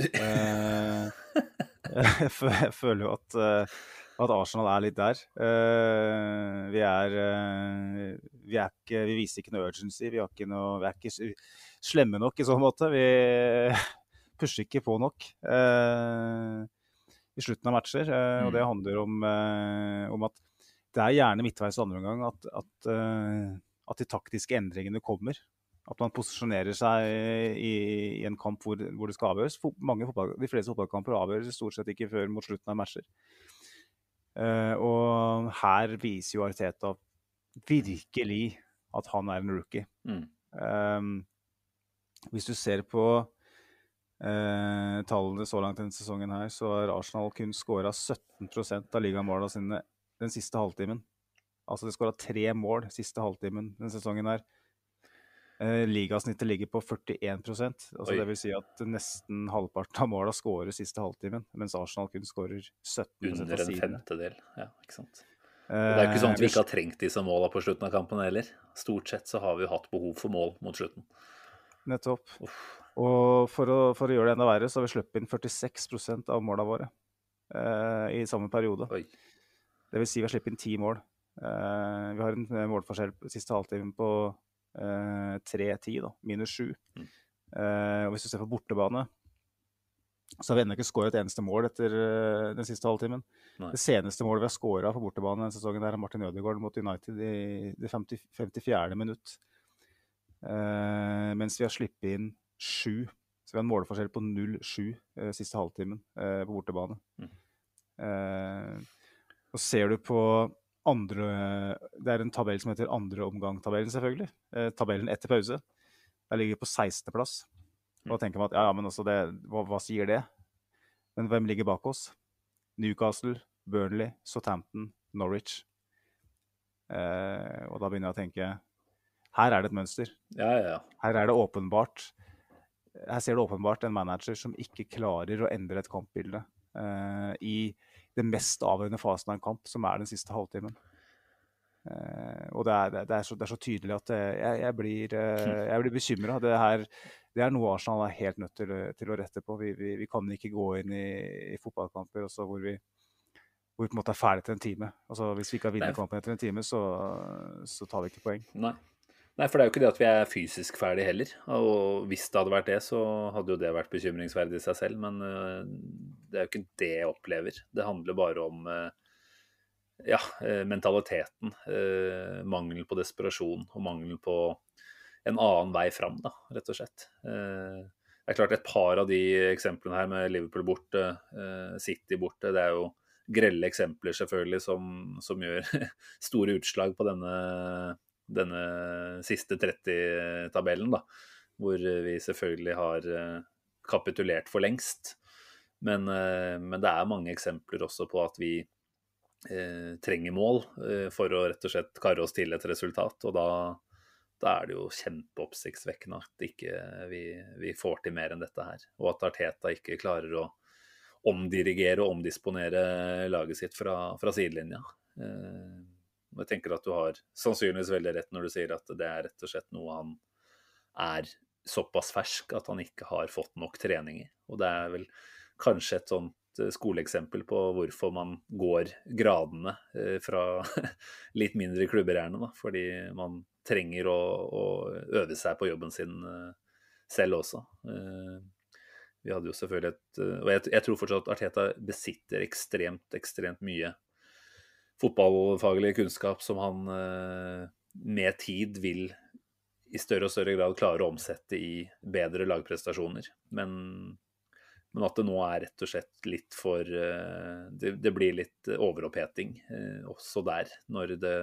S4: Uh, jeg, føler jo at, uh, at, Arsenal er litt der. vi er vi, er ikke, vi viser ikke noe urgency. Vi, ikke noe, vi er ikke slemme nok i så måte. Vi pusher ikke på nok i slutten av matcher. Og det mm. handler om, om at det er gjerne midtveis andre omgang at, at, uh, at, de taktiske endringene kommer. At man posisjonerer seg i, i en kamp hvor, hvor, det skal avgjøres. De fleste fotballkamper avgjøres stort sett ikke før mot slutten av matcher. Uh, og her viser jo Arteta virkelig at han er en rookie. Mm. Um, hvis du ser på uh, tallene så langt denne sesongen, her, så har Arsenal kun skåra 17% av ligamåla sine den siste halvtimen. Altså de skåra tre mål siste halvtimen denne sesongen her. Eh, ligasnittet ligger på 41% altså Det vil si at nesten halvparten av måla skårer siste halvtimen, mens Arsenal kun skårer 17
S3: Under en femtedel, ja, ikke sant. Og det er jo ikke sånn at vi ikke har trengt disse måla på slutten av kampen heller. Stort sett så har vi hatt behov for mål mot slutten.
S4: Nettopp. Uff. Og for å, for å, gjøre det enda verre, så har vi sluppet inn 46% av måla våre eh, i samme periode. Oi. Det vil si vi har sluppet inn ti mål. Eh, vi har en eh, målforskjell siste halvtimen på uh, 3-10, da, minus 7. Mm. Uh, og hvis du ser på bortebane, så har vi ennå ikke skåret et eneste mål etter uh, den siste halvtimen. Nei. Det seneste målet vi har skåra på bortebane denne sesongen, der er Martin Ødegaard mot United i det 50, 54. minutt. mens vi har sluppet inn sju. Så vi har en målforskjell på 0-7 siste halvtimen på bortebane. Mm. Så ser du på andre Det er en tabell som heter andre omgang-tabellen, selvfølgelig. Eh, tabellen etter pause. Der ligger på 16.-plass. Og da tenker man at ja, ja, men altså det, hva, hva, sier det? Men hvem ligger bak oss? Newcastle, Burnley, Southampton, Norwich. Eh, og da begynner jeg å tenke her er det et mønster.
S3: Ja, ja.
S4: Her er det åpenbart Her ser du åpenbart en manager som ikke klarer å endre et kampbilde eh, i den mest avgjørende fasen av en kamp, som er den siste halvtimen. Uh, og det er, det, er så, det er, så, tydelig at uh, jeg, jeg, blir, uh, jeg blir bekymra. Det, det, er noe Arsenal er helt nødt til, til å rette på. Vi, vi, vi, kan ikke gå inn i, i fotballkamper hvor vi, hvor vi på en måte er ferdig etter en time. Altså, hvis vi ikke har vunnet kampen etter en time, så, så, tar vi ikke poeng.
S3: Nei. Nei, for det er jo ikke det at vi er fysisk ferdig heller. Og hvis det hadde vært det, så hadde jo det vært bekymringsverdig i seg selv. Men uh, det er jo ikke det jeg opplever. Det handler bare om uh, ja, uh, mentaliteten. mangelen på desperasjon og mangelen på en annen vei fram, da, rett og slett. det er klart et par av de eksemplene her med Liverpool borte, City borte, det er jo grelle eksempler selvfølgelig som, som gjør store utslag på denne denne siste 30-tabellen, da. Hvor vi selvfølgelig har eh, kapitulert for lengst. Men, eh, men, det er mange eksempler også på at vi eh, trenger mål eh, for å rett og slett karre oss til et resultat. Og da, da er det jo kjempeoppsiktsvekkende at ikke vi, vi, får til mer enn dette her. Og at Arteta ikke klarer å omdirigere og omdisponere laget sitt fra, fra sidelinja. Eh, jeg tenker at du har sannsynligvis veldig rett når du sier at det er rett og slett noe han er såpass fersk at han ikke har fått nok trening i. Og det er vel kanskje et sånt eh, skoleeksempel på hvorfor man går gradene eh, fra litt mindre klubber gjerne. Fordi man trenger å, å, øve seg på jobben sin eh, selv også. Vi hadde jo selvfølgelig et Og jeg, jeg tror fortsatt at Arteta besitter ekstremt, ekstremt mye fotballfaglig kunnskap som han eh, med tid vil i større og større grad klare å omsette i bedre lagprestasjoner. Men, men at det nå er rett og slett litt for eh, det, det blir litt overoppheting eh, også der, når det,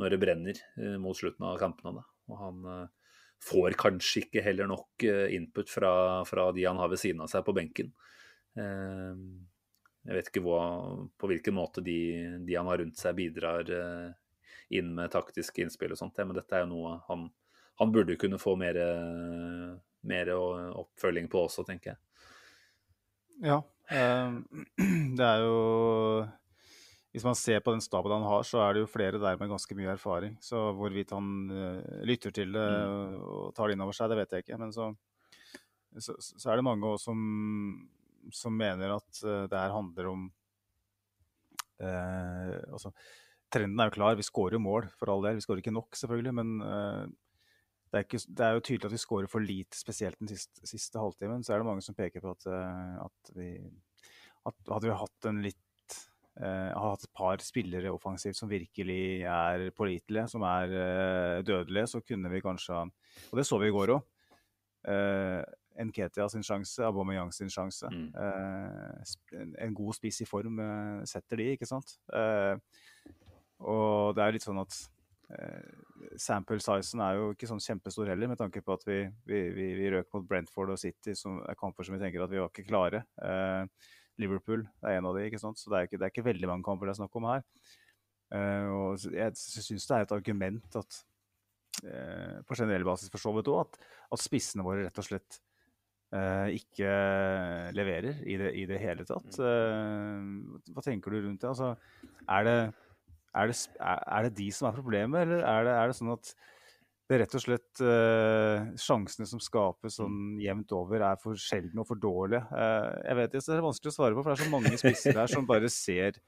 S3: når det brenner mot slutten av kampene. Da. Og han får kanskje ikke heller nok input fra, fra de han har ved siden av seg på benken. Jeg vet ikke hva, på hvilken måte de, de, han har rundt seg, bidrar eh, inn med taktiske innspill og sånt, men dette er jo noe han, han burde kunne få mer, mer, oppfølging på også, tenker jeg.
S4: Ja. Eh, det er jo hvis man ser på den staben han har, så er det jo flere der med ganske mye erfaring. Så hvorvidt han lytter til det mm. og tar det inn over seg, det vet jeg ikke. Men så, så, så er det mange også som, som mener at uh, det her handler om uh, altså, Trenden er jo klar, vi skårer jo mål for all del. Vi skårer ikke nok, selvfølgelig, men det er, ikke, det er, jo tydelig at vi skårer for lite, spesielt den siste, siste halvtimen. Så er det mange som peker på at, at vi at hadde vi hatt en litt Uh, har hatt et par spillere offensivt som virkelig er pålitelige, som er uh, dødelige, så kunne vi kanskje Og det så vi i går òg. Uh, eh, Nketia sin sjanse, Aubameyang sin sjanse. Mm. en, en, god spiss i form setter de, ikke sant? og det er litt sånn at sample sizen er jo ikke sånn kjempestor heller, med tanke på at vi, vi, vi, vi røk mot Brentford og City, som er kamper som vi tenker at vi var ikke klare. Uh, Liverpool er en av de, ikke sant? så det er ikke, det er ikke veldig mange kamper det er snakk om her. Uh, og jeg syns det er et argument at på generell basis for så vidt òg, at, at, spissene våre rett og slett ikke leverer i det, i det hele tatt. hva tenker du rundt det? Altså, er det, er det, er det de som er problemet, eller er det, er det sånn at det er rett og slett uh, sjansene som skapes sånn jevnt over, er for sjeldne og for dårlige. Uh, jeg vet ikke, Det er vanskelig å svare på, for det er så mange spisser her som bare ser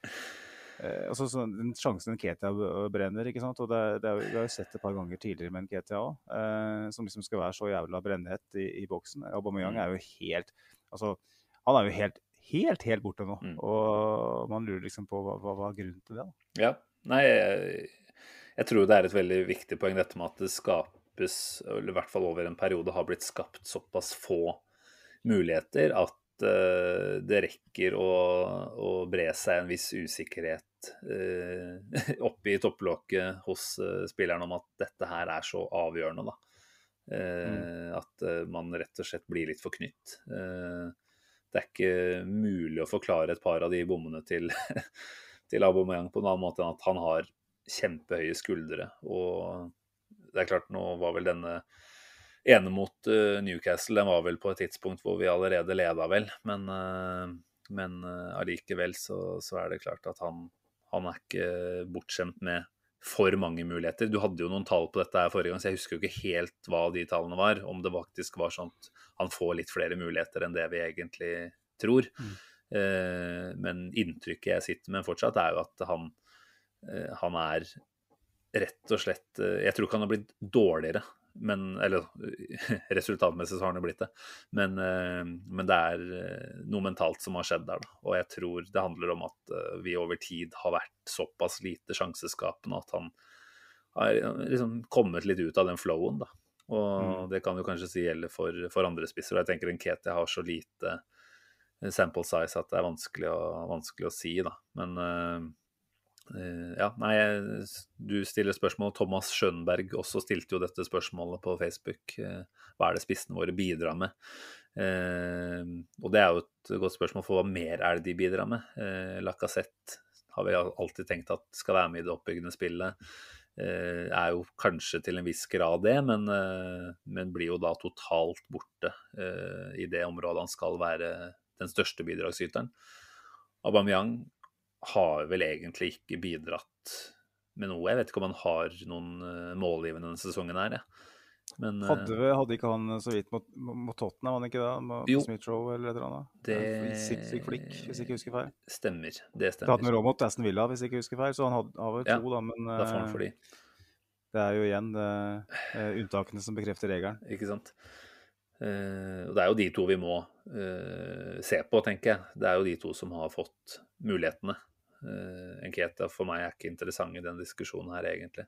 S4: altså så, Den sjansen Ketia brenner, ikke sant. Og det, det, Vi har jo sett det et par ganger tidligere med en Ketia òg, som liksom skal være så jævla brennhett i, i boksen. Aubameyang mm. er jo helt Altså, han er jo helt, helt, helt borte nå. Mm. Og man lurer liksom på hva, hva, hva er grunnen til det. da?
S3: Ja, nei... Jeg jeg tror det er et veldig viktig poeng dette med at det skapes, eller i hvert fall over en periode har blitt skapt såpass få muligheter at uh, det rekker å, å, bre seg en viss usikkerhet uh, oppe i topplokket hos uh, spilleren om at dette her er så avgjørende. da. Mm. At man rett og slett blir litt forknytt. det er ikke mulig å forklare et par av de bommene til, til Aubameyang på en annen måte enn at han har kjempehøye skuldre. Og det er klart, nå var vel denne ene mot Newcastle den var vel på et tidspunkt hvor vi allerede leda, vel. Men, men allikevel så, så, er det klart at han, han er ikke bortskjemt med for mange muligheter. Du hadde jo noen tall på dette her forrige gang, så jeg husker jo ikke helt hva de tallene var. Om det faktisk var sånn at han får litt flere muligheter enn det vi egentlig tror. Mm. men inntrykket jeg sitter med fortsatt, er jo at han, Eh, han er rett og slett eh, Jeg tror ikke han har blitt dårligere, men, eller resultatmessig så har han jo blitt det. Men, eh, men, det er noe mentalt som har skjedd der. Da. Og jeg tror det handler om at vi over tid har vært såpass lite sjanseskapende at han har liksom kommet litt ut av den flowen. Da. Og mm. det kan jo kanskje si gjelder for, for andre spisser. Og jeg tenker en Ketia har så lite sample size at det er vanskelig å, vanskelig å si, da. Men Eh, ja, nei, du stiller spørsmål. Thomas Skjønberg også stilte jo dette spørsmålet på Facebook. Eh, hva er det spissene våre bidrar med? Eh, og det er jo et godt spørsmål, for hva mer er det de bidrar med? Lacassette har vi alltid tenkt at skal være med i det oppbyggende spillet. Er jo kanskje til en viss grad det, men, men blir jo da totalt borte i det området han skal være den største bidragsyteren. Aubameyang har vel egentlig ikke bidratt med noe. Jeg vet ikke om han har noen uh, målgivende denne sesongen her, ja.
S4: Men, hadde, hadde, hadde, ikke han så vidt mot, mot Tottenham, han ikke det? Med jo, Smith-Roe eller et eller annet?
S3: Det
S4: Sick flikk, hvis ikke husker feil.
S3: Stemmer.
S4: Det stemmer. Det hadde han råd mot Aston Villa, hvis ikke husker feil, så han har, har vel ja, to, da, men
S3: da får han for de.
S4: det er jo igjen det, uh, unntakene som bekrefter regelen.
S3: Ikke sant. Uh, og Det er jo de to vi må uh, se på, tenker jeg. Det er jo de to som har fått mulighetene. Uh, Enketa for meg er ikke interessant i den diskusjonen her, egentlig.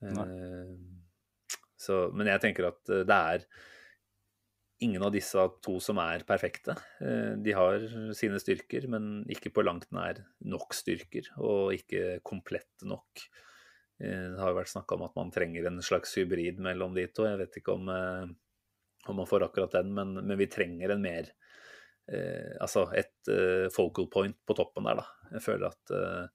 S3: Uh, så, men jeg tenker at uh, det er ingen av disse to som er perfekte. de har sine styrker, men ikke på langt nær nok styrker, og ikke komplette nok. Det har vært snakka om at man trenger en slags hybrid mellom de to. Jeg vet ikke om, om man får akkurat den, men, men vi trenger en mer eh, altså et eh, focal point på toppen der, da. Jeg føler at eh,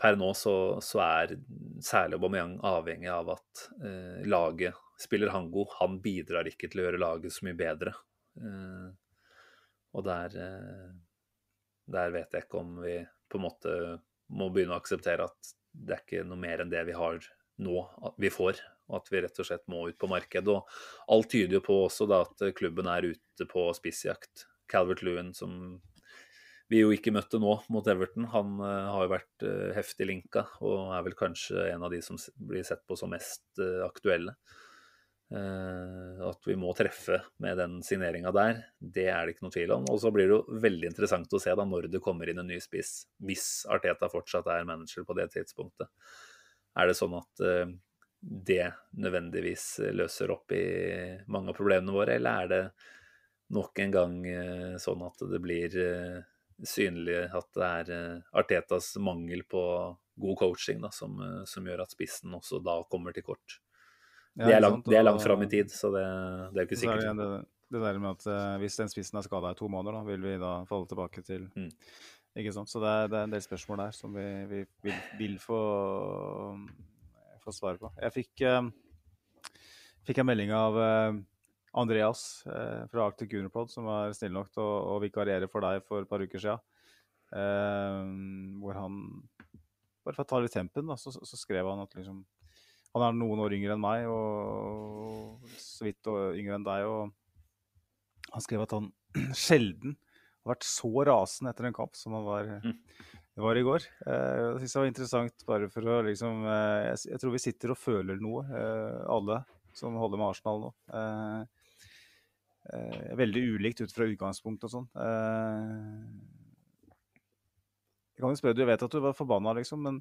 S3: per nå så, så, er særlig Aubameyang avhengig av at eh, laget spiller han god. Han bidrar ikke til å gjøre laget så mye bedre. Eh, og der, eh, der vet jeg ikke om vi på en måte må begynne å akseptere at det er ikke noe mer enn det vi har nå at vi får, og at vi rett og slett må ut på markedet. Og alt tyder jo på også da at klubben er ute på spissjakt. Calvert Lewin, som vi jo ikke møtte nå mot Everton, han uh, har jo vært uh, heftig linka og er vel kanskje en av de som blir sett på som mest uh, aktuelle. at vi må treffe med den signeringa der, det er det ikke noe tvil om. Og så blir det jo veldig interessant å se da når det kommer inn en ny spiss, hvis Arteta fortsatt er manager på det tidspunktet. Er det sånn at det nødvendigvis løser opp i mange av problemene våre, eller er det nok en gang sånn at det blir synlig at det er eh, Artetas mangel på god coaching da, som, eh, som, gjør at spissen også da kommer til kort. Ja, det, er langt, det er langt fram i tid, så det, det er ikke sikkert.
S4: Det, det, det, der med at uh, Hvis den spissen er skada i to måneder, da, vil vi da falle tilbake til mm. Ikke sant? Så det er, det er, en del spørsmål der som vi, vi vil, vil, få, få svar på. Jeg fikk, uh, fikk en melding av uh, Andreas eh, fra Arctic Unipod, som var snill nok til å, å vikariere for deg for et par uker siden. Eh, hvor han Bare for å ta litt tempen, da, så, så, skrev han at liksom Han er noen år yngre enn meg, og så vidt yngre enn deg. og Han skrev at han sjelden har vært så rasende etter en kamp som han var, det var i går. Eh, jeg synes det var interessant bare for å liksom eh, jeg, jeg, tror vi sitter og føler noe, eh, alle som holder med Arsenal nå. Eh, veldig ulikt ut fra utgangspunkt og sånn. Eh, jeg kan jo spørre, Du vet at du var forbanna, liksom, men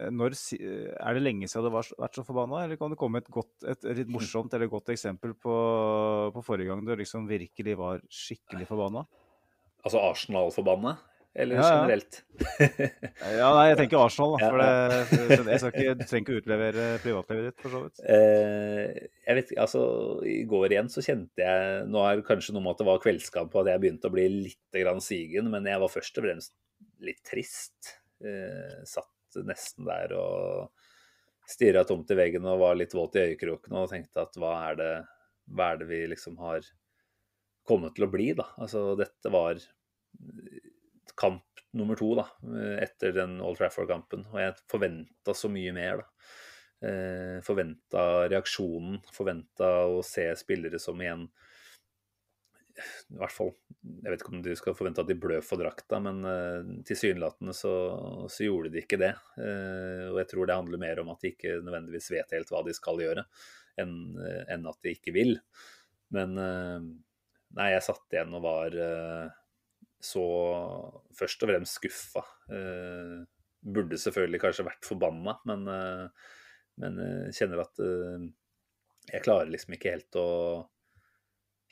S4: eh, når, er det lenge siden du har vært så forbanna? Eller kan det komme et, godt, et, et litt morsomt eller godt eksempel på, på forrige gang du liksom virkelig var skikkelig forbanna?
S3: Altså Arsenal-forbanna? Eller ja, ja. generelt?
S4: ja, nei, jeg tenker Arsenal, da. For det, jeg skal ikke, du trenger ikke utlevere privatlivet ditt, for så vidt.
S3: Eh, jeg vet ikke, altså I går igjen så kjente jeg Nå er det kanskje noe med at det var kveldskamp og at jeg begynte å bli litt grann sigen, men jeg var først og fremst litt trist. Eh, satt nesten der og stirra tomt i veggen og var litt våt i øyekrokene og tenkte at hva er det, hva er det vi liksom har kommet til å bli, da. Altså dette var kamp nummer to da, etter den Old Trafford-kampen. Og jeg forventa så mye mer. da. Eh, forventa reaksjonen, forventa å se spillere som igjen i hvert fall, Jeg vet ikke om du skal forvente at de blør for drakta, men uh, tilsynelatende så, så, gjorde de ikke det. Uh, og jeg tror det handler mer om at de ikke nødvendigvis vet helt hva de skal gjøre, enn en at de ikke vil. Men uh, nei, jeg satt igjen og var så først og fremst skuffa. Eh, burde selvfølgelig kanskje vært forbanna, men, eh, men eh, kjenner at jeg klarer liksom ikke helt å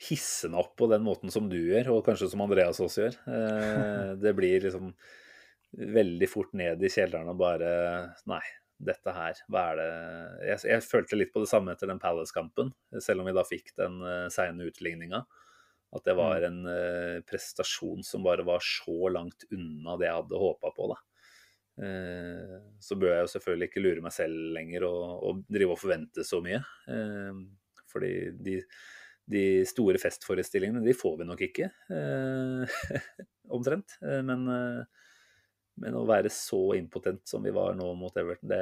S3: hisse meg opp på den måten som du gjør, og kanskje som Andreas også gjør. Det blir liksom veldig fort ned i kjelleren og bare Nei, dette her, hva er det Jeg, jeg følte litt på det samme etter den Palace-kampen, selv om vi da fikk den uh, seine utligninga. At det var mm. en uh, prestasjon som bare var så langt unna det jeg hadde håpa på. Uh, så bør jeg jo selvfølgelig ikke lure meg selv lenger og, og drive og forvente så mye. Uh, fordi de, de, store festforestillingene, de får vi nok ikke, omtrent. Men, men, å være så impotent som vi var nå mot Everton, det,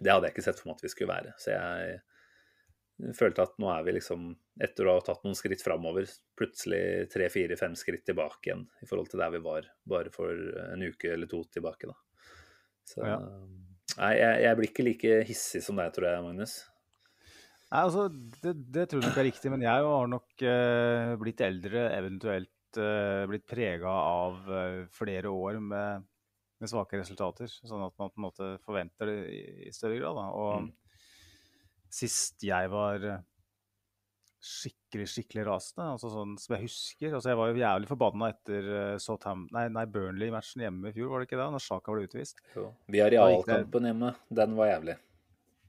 S3: det hadde jeg ikke sett for meg at vi skulle være. Så jeg følte at nå er vi liksom, etter å ha tatt noen skritt framover, plutselig tre, fire, fem skritt tilbake igjen i forhold til der vi var bare for en uke eller to tilbake. da. Så ja. Nei, jeg, jeg, blir ikke like hissig som deg, tror jeg, Magnus.
S4: Nei, altså, det, det tror jeg nok er riktig, men jeg har nok eh, blitt eldre, eventuelt eh, blitt prega av eh, flere år med, med, svake resultater. Sånn at man på en måte forventer det i, i større grad. Da. Og mm sist jeg var eh, skikkelig, skikkelig rasende, altså sånn som jeg husker. Altså jeg var jo jævlig forbanna etter uh, nei, nei, Burnley-matchen hjemme i fjor, var det ikke det? Når Sjaka ble utvist.
S3: Jo. Vi har realkampen hjemme. Den var jævlig.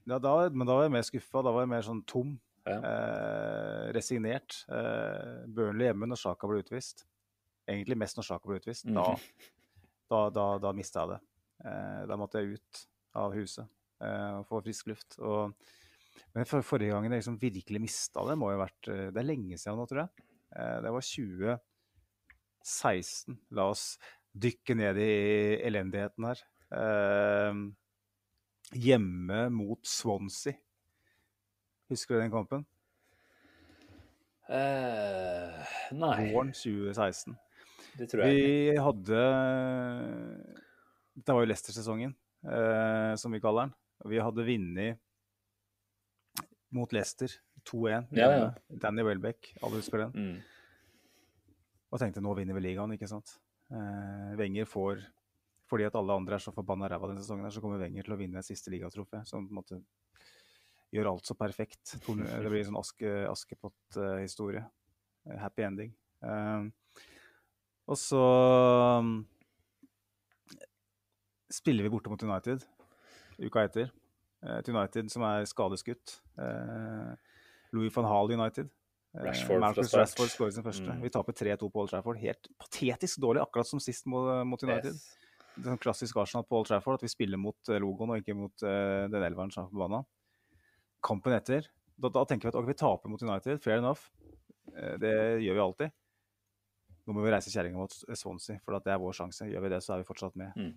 S4: Ja, da, men da var jeg mer skuffa. Da var jeg mer sånn tom. Ja. Eh, resignert. Eh, Burnley hjemme når Sjaka ble utvist. Egentlig mest når Sjaka ble utvist. Mm. Da, da, da, da mista jeg det. Eh, da måtte jeg ut av huset eh, og få frisk luft. Og men for, forrige gangen jeg liksom virkelig mista det, må jo ha vært eh, Det er lenge siden nå, tror jeg. Eh, det var 2016. La oss dykke ned i elendigheten her. Eh, hjemme mot Swansea. Husker du den kampen?
S3: Eh, nei,
S4: Våren 2016.
S3: det tror jeg.
S4: Vi hadde Dette var jo Leicester-sesongen, eh, som vi kaller den. Vi hadde vunnet mot Leicester 2-1.
S3: Ja, ja.
S4: Danny Welbeck, alle husker den.
S3: Mm.
S4: Og tenkte nå vinner vi ligaen, ikke sant. Eh, Wenger får Fordi at alle andre er så forbanna ræva denne sesongen, her, så kommer Wenger til å vinne siste ligatrofé. Som på en måte gjør alt så perfekt. Det blir en sånn aske, Askepott-historie. Eh, Happy ending. Eh, og så um, spiller vi borte mot United uka etter. Eh, Et United som er skadeskutt. Eh, Louis van Hall United. Eh,
S3: Rashford
S4: Marcus. Rashford skårer sin første.
S3: Mm.
S4: Vi taper 3-2 på Old Trafford. Helt patetisk dårlig, akkurat som sist mot, mot United.
S3: Yes.
S4: Det er sånn klassisk Arsenal på Old Trafford, at vi spiller mot eh, logoen og ikke mot uh, den elveren som er forbanna. Kampen etter, da, da tenker vi at ok, vi taper mot United, fair enough. Eh, det gjør vi alltid. Nå må vi reise kjerringa mot Swansea, for at det er vår sjanse. Gjør vi det, så er vi fortsatt med.
S3: Mm.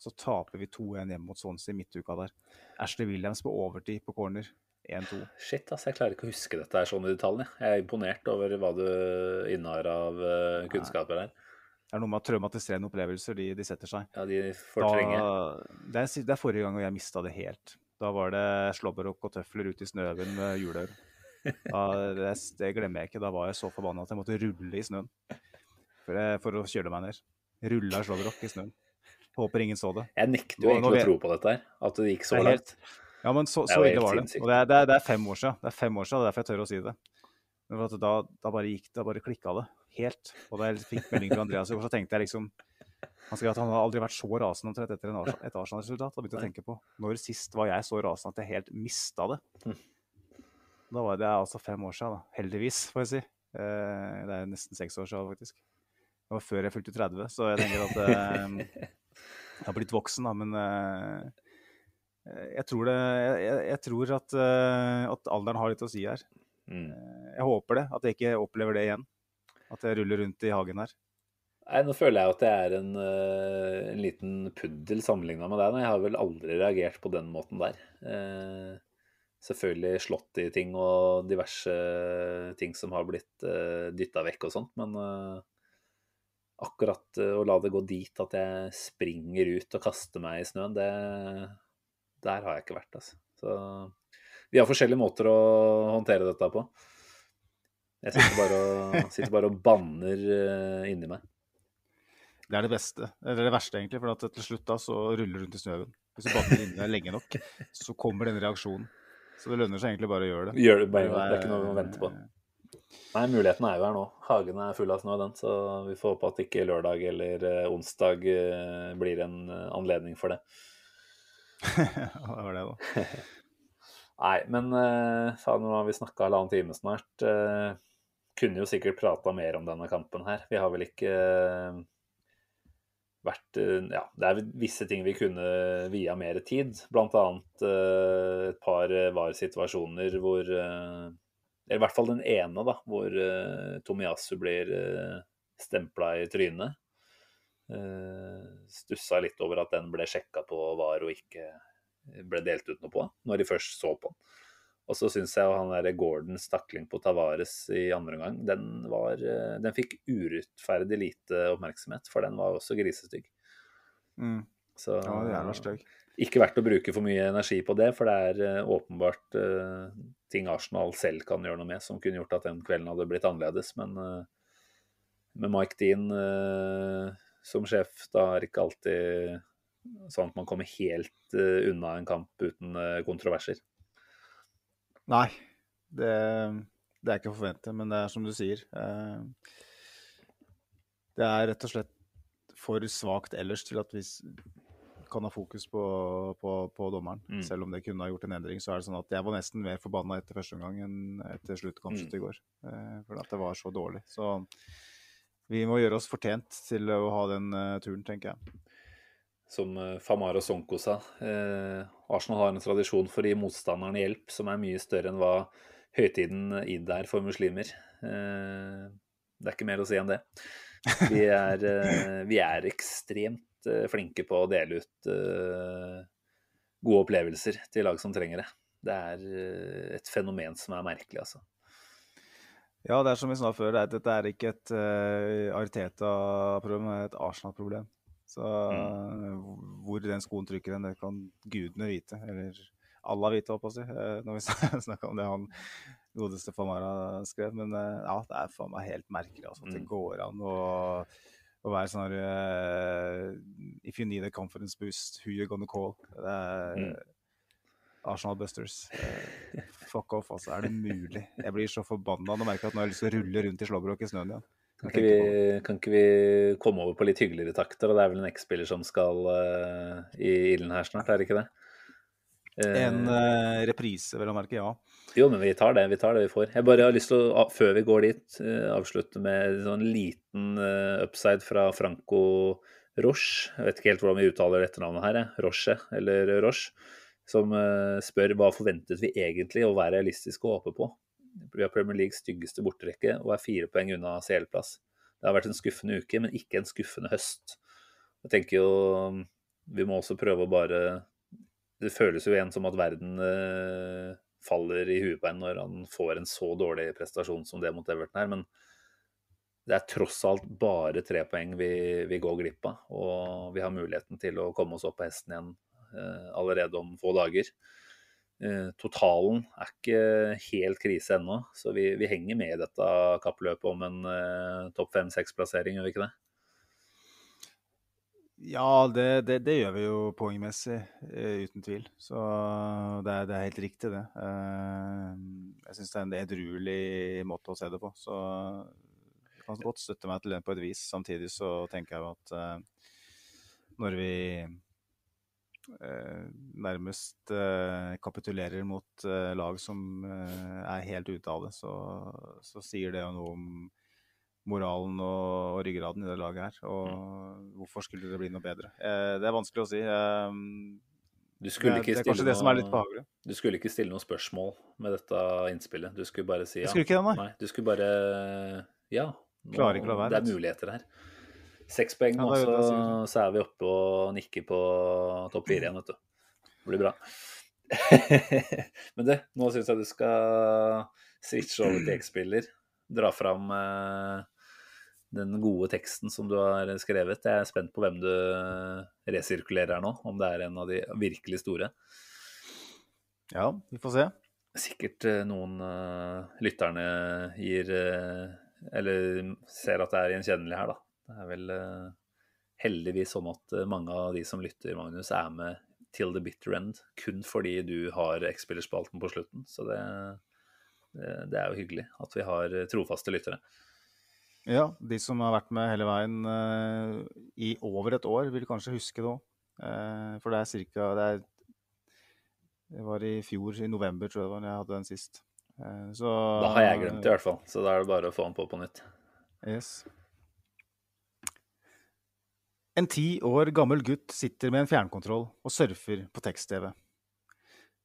S4: Så taper vi 2-1 hjemme mot Swansea midtuka der. Ashley Williams på overtid på corner. 1-2.
S3: Shit, altså, jeg klarer ikke å huske dette her sånn i detalj. jeg. Er imponert over hva du innehar av eh, kunnskaper her.
S4: Det er noe med at traumatiserende opplevelser, de, de setter seg.
S3: Ja, de fortrenger.
S4: Da, det, er, det er forrige gang jeg mista det helt. Da var det slåbrok og tøfler ute i snøen med juleøl. Det, det glemmer jeg ikke. Da var jeg så forbanna at jeg måtte rulle i snøen for, jeg, for å kjøle meg ned. Rulla slåbrok i snøen. Håper ingen så det.
S3: Jeg nekter jo egentlig å tro på dette her. At det gikk så
S4: er helt-
S3: langt.
S4: Ja, men så, så ille var det. Og det er, det, er, det er fem år siden. Det er fem år siden, det er derfor jeg tør å si det. Men da, da bare gikk det, da bare klikka det helt. Og da jeg fikk melding fra Andreas og så tenkte jeg liksom Han skrev at han hadde aldri vært så rasende omtrent etter en et Arsenal-resultat. Da begynte jeg å tenke på når sist var jeg så rasende at jeg helt mista det.
S3: Hm.
S4: Da var det altså fem år siden, da. Heldigvis, får jeg si. Eh, det er nesten seks år siden, faktisk. Det var før jeg fylte 30, så jeg tenker at eh, Jeg har blitt voksen, da, men eh, jeg tror, det, jeg, jeg tror at, eh, at alderen har litt å si her.
S3: Mm.
S4: Eh, Jeg håper det, at jeg ikke opplever det igjen. At jeg ruller rundt i hagen her.
S3: Nei, nå føler jeg at jeg er en, eh, en liten puddel sammenligna med deg. Jeg har vel aldri reagert på den måten der. Eh, selvfølgelig slått i ting og diverse ting som har blitt uh, dytta vekk og sånt, men eh, akkurat eh, å la det gå dit at jeg springer ut og kaster meg i snøen, det Der har jeg ikke vært, altså. Så vi har forskjellige måter å håndtere dette på. Jeg sitter bare og, sitter bare og banner eh, inni meg.
S4: Det er det beste. Eller det verste, egentlig. For at til slutt da så ruller du rundt i snøen. Hvis du banner inni deg lenge nok, så kommer den reaksjonen. Så det lønner seg egentlig bare å gjøre det.
S3: Gjør det bare, det er ikke noe å vente på. Nei, muligheten er jo her nå. Hagen er full av snø, den. Så vi får håpe at ikke lørdag eller eh, onsdag eh, blir en anledning for det.
S4: Ja, var det, da.
S3: Nei, men uh, nå har vi snakka halvannen time snart. Uh, kunne jo sikkert prata mer om denne kampen her. Vi har vel ikke uh, vært Ja, det er visse ting vi kunne via mer tid. Blant annet et par VAR-situasjoner hvor Eller i hvert fall den ene, da, hvor Tomiyasu blir stempla i trynet. Eh, stussa litt over at den ble sjekka på VAR og ikke ble delt ut noe på, når de først så på den. Og så syns jeg han der Gordon stakling på Tavares i andre omgang, den, var, eh, den fikk urettferdig lite oppmerksomhet, for den var også grisestygg.
S4: Mm.
S3: Så
S4: Ja, er stygg.
S3: ikke verdt å bruke for mye energi på det, for det er eh, åpenbart uh, ting Arsenal selv kan gjøre noe med, som kunne gjort at den kvelden hadde blitt annerledes. Men uh, med Mike Dean eh, som sjef, da er det ikke alltid sånn at man kommer helt eh, unna en kamp uten eh, kontroverser.
S4: Nei, det, det er ikke å forvente, men det er som du sier. Eh, det er rett og slett for svakt ellers til at vi kan ha fokus på, på, på dommeren.
S3: Mm.
S4: Selv om det kunne ha gjort en endring, så er det sånn at jeg var nesten mer forbanna etter første omgang enn etter sluttkampslutt i går. For at det var så dårlig. Så vi må gjøre oss fortjent til å ha den eh, turen, tenker jeg.
S3: Som eh, Famara Sonko sa, eh, Arsenal har en tradisjon for å gi motstanderen hjelp som er mye større enn hva høytiden id er for muslimer. Eh, det er ikke mer å si enn det. Vi er, eh, vi er ekstremt eh, flinke på å dele ut gode opplevelser til lag som trenger det. Det er et fenomen som er merkelig, altså.
S4: Ja, det er som vi sa før, det er, dette er ikke et uh, Arteta-problem, det er et Arsenal-problem. Så
S3: Mm.
S4: hvor den skoen trykker hen, det kan gudene vite. Eller Allah vite, holdt på å si. eh, Når vi snakker om det han godeste Famara skrev. Men uh, ja, det er faen meg helt merkelig altså, at det
S3: Mm.
S4: går an å, å være sånn her eh, If you need a conference boost, who you gonna call? Det er
S3: Mm.
S4: Arsenal Busters. Eh, fuck off, altså. Er det mulig? Jeg blir så forbanna jeg merker at nå har jeg lyst til å rulle rundt i slåbrok i snøen igjen.
S3: Kan ikke, vi, kan ikke vi komme over på litt hyggeligere takter? Og det er vel en X-spiller som skal uh, i ilden her snart, er det ikke det? Uh,
S4: En uh, reprise, vel å merke, ja.
S3: Jo, men vi tar det vi tar det vi får. Jeg bare har lyst til å, før vi går dit, avslutte med en sånn liten upside fra Franco Roche. Jeg vet ikke helt hvordan vi uttaler etternavnet her, jeg. Roche eller Roche. Som eh, spør hva forventet vi egentlig å være realistiske og håpe på. Vi har Premier Leagues styggeste borterekke og er fire poeng unna CL-plass. Det har vært en skuffende uke, men ikke en skuffende høst. Jeg tenker jo vi må også prøve å bare Det føles jo igjen som at verden eh, faller i huet på en når han får en så dårlig prestasjon som det mot Everton her, men det er tross alt bare tre poeng vi, vi går glipp av. Og vi har muligheten til å komme oss opp på hesten igjen allerede om få dager. Eh, totalen er ikke helt krise ennå, så vi, vi henger med i dette kappløpet om en eh, topp fem-seks-plassering, gjør vi ikke det?
S4: Ja, det, det, det gjør vi jo poengmessig, eh, uten tvil. Så det er, det er helt riktig, det. Eh, jeg syns det er en edruelig måte å se det på. Så jeg kan godt støtte meg til den på et vis. Samtidig så tenker jeg jo at eh, når vi eh, nærmest eh, kapitulerer mot eh, lag som eh, er helt ute av det, så, så sier det jo noe om moralen og, og ryggraden i det laget her. Og hvorfor skulle det bli noe bedre? Eh, det er vanskelig å si. Eh,
S3: Du
S4: det, er, kanskje det som er litt behagelig.
S3: Du skulle ikke stille noe spørsmål med dette innspillet. Du skulle bare si ja.
S4: skulle ikke det, nei.
S3: Nei, du skulle bare Ja. nå- Det er muligheter her. Seks poeng
S4: Ja,
S3: nå,
S4: er
S3: så, så er vi oppe og nikker på topp fire igjen, vet du. Det blir bra. Men du, nå syns jeg du skal switche over til X-spiller. Dra fram eh, den gode teksten som du har skrevet. Jeg er spent på hvem du resirkulerer her nå, om det er en av de virkelig store.
S4: Ja, vi får se.
S3: sikkert eh, noen uh, lytterne gir uh, Eller ser at det er gjenkjennelig her, da. Det er vel eh, heldigvis sånn at eh, mange av de som lytter, Magnus, er med til the bitter end kun fordi du har X-spillerspalten på slutten. Så det, det, er jo hyggelig at vi har trofaste lyttere.
S4: Ja, de som har vært med hele veien uh, i over et år, vil kanskje huske det òg. for det er ca. det, det var i fjor, i november, tror jeg det var, når jeg hadde den sist. Uh, så
S3: Da har jeg glemt det, i hvert fall. Så da er det bare å få den på på nytt.
S4: Yes. En ti år gammel gutt sitter med en fjernkontroll og surfer på tekst-TV.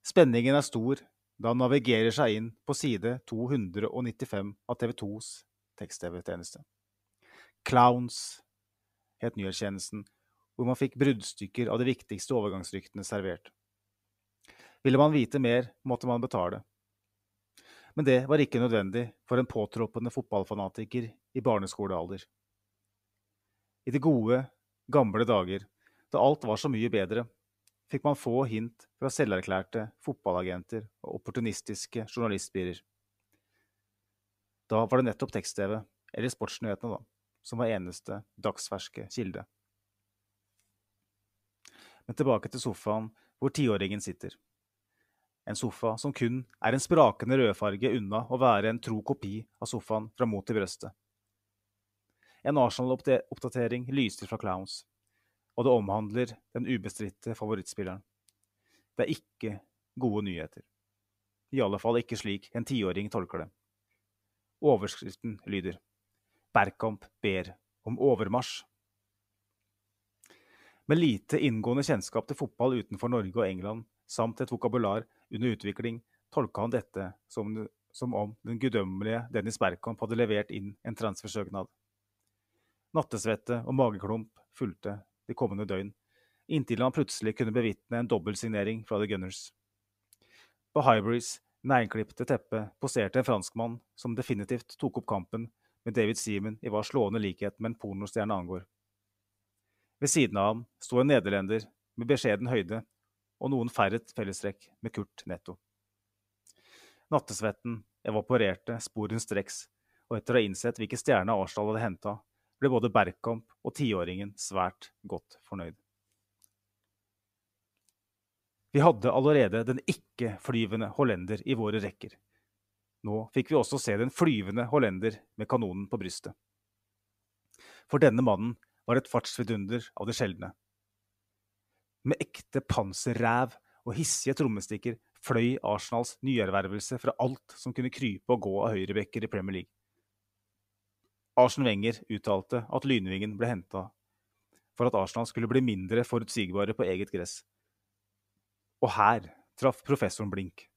S4: Spenningen er stor da han navigerer seg inn på side 295 av TV 2s tekst-TV-tjeneste. Clowns het nyhetstjenesten, hvor man fikk bruddstykker av de viktigste overgangsryktene servert. Ville man vite mer, måtte man betale. Men det var ikke nødvendig for en påtroppende fotballfanatiker i barneskolealder. I det gode, gamle dager, da alt var så mye bedre, fikk man få hint fra selverklærte fotballagenter og opportunistiske journalistspirer. Da var det nettopp tekst-TV, eller sportsnyhetene, da, som var eneste dagsferske kilde. Men tilbake til sofaen hvor tiåringen sitter. En sofa som kun er en sprakende rødfarge unna å være en tro kopi av sofaen fra Mot i brøstet. En Arsenal-oppdatering lyser fra Clowns, og det omhandler den ubestridte favorittspilleren. Det er ikke gode nyheter. I alle fall ikke slik en tiåring tolker det. Overskriften lyder Bergkamp ber om overmarsj. Med lite inngående kjennskap til fotball utenfor Norge og England, samt et vokabular under utvikling, tolka han dette som, som om den guddommelige Dennis Bergkamp hadde levert inn en transfersøknad. Nattesvette og mageklump fulgte de kommende døgn, inntil han plutselig kunne bevitne en dobbeltsignering fra The Gunners. På Hybrids neglklipte teppet poserte en franskmann som definitivt tok opp kampen med David Seaman i hva slående likhet med en pornostjerne angår. Ved siden av ham sto en nederlender med beskjeden høyde og noen færret fellestrekk med Kurt Netto. Nattesvetten evaporerte sporenstreks, og etter å ha innsett hvilke stjerner Arsdal hadde henta, ble både Bergkamp og tiåringen svært godt fornøyd. Vi hadde allerede den ikke-flyvende hollender i våre rekker. Nå fikk vi også se den flyvende hollender med kanonen på brystet. For denne mannen var et fartsvidunder av det sjeldne. Med ekte panserræv og hissige trommestikker fløy Arsenals nyervervelse fra alt som kunne krype og gå av høyrebekker i Premier League. Arsen Wenger uttalte at Lynvingen ble henta for at Arsenal skulle bli mindre forutsigbare på eget gress. Og her traff professoren blink.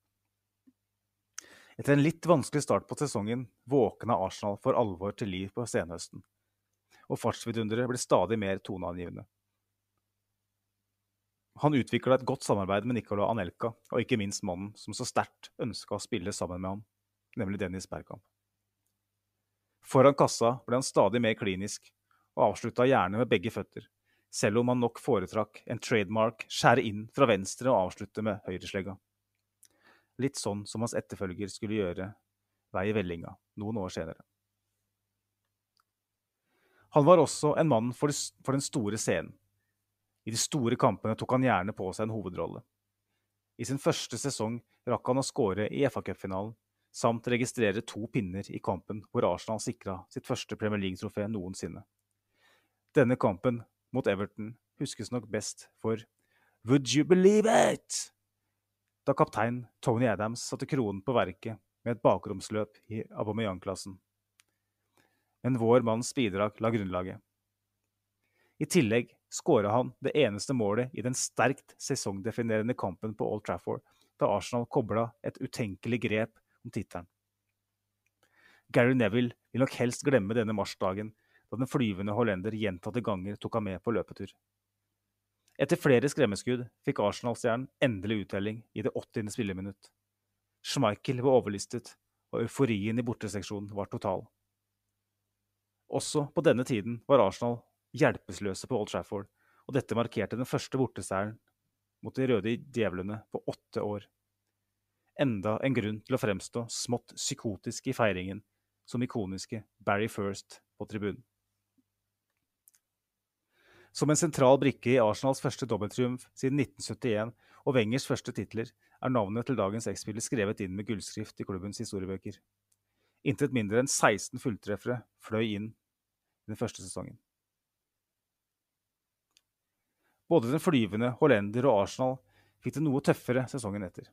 S4: Etter en litt vanskelig start på sesongen våkna Arsenal for alvor til liv på senhøsten, og fartsvidunderet ble stadig mer toneangivende. Han utvikla et godt samarbeid med Nicolai Anelka, og ikke minst mannen som så sterkt ønska å spille sammen med ham, nemlig Dennis Bergkamp. Foran kassa ble han stadig mer klinisk, og avslutta gjerne med begge føtter, selv om han nok foretrakk en trademark skjære inn fra venstre og avslutte med høyreslegga. Litt sånn som hans etterfølger skulle gjøre vei i vellinga noen år senere. Han var også en mann for, den store scenen i de store kampene tok han gjerne på seg en hovedrolle. I sin første sesong rakk han å skåre i FA-cupfinalen, samt registrere to pinner i kampen hvor Arsenal sikra sitt første Premier League-trofé noensinne. Denne kampen mot Everton huskes nok best for Would you believe it? Da kaptein Tony Adams satte kronen på verket med et bakromsløp i Aubameyang-klassen. Men vår manns bidrag la grunnlaget. I tillegg skåra han det eneste målet i den sterkt sesongdefinerende kampen på Old Trafford, da Arsenal kobla et utenkelig grep om tittelen. Gary Neville vil nok helst glemme denne marsdagen, da den flyvende hollender gjentatte ganger tok ham med på løpetur. Etter flere skremmeskudd fikk Arsenal-stjernen endelig uttelling i det 80. spilleminutt. Schmeichel var overlistet, og euforien i borteseksjonen var total. Også på denne tiden var Arsenal hjelpeløse på Old Trafford, og dette markerte den første borteseieren mot de røde djevlene på åtte år. Enda en grunn til å fremstå smått psykotisk i feiringen, som ikoniske Barry First på tribunen. Som en sentral brikke i Arsenals første dobbelttriumf siden 1971 og Wengers første titler, er navnet til dagens X-spiller skrevet inn med gullskrift i klubbens historiebøker. Intet mindre enn 16 fulltreffere fløy inn i den første sesongen. Både den flyvende hollender og Arsenal fikk det noe tøffere sesongen etter.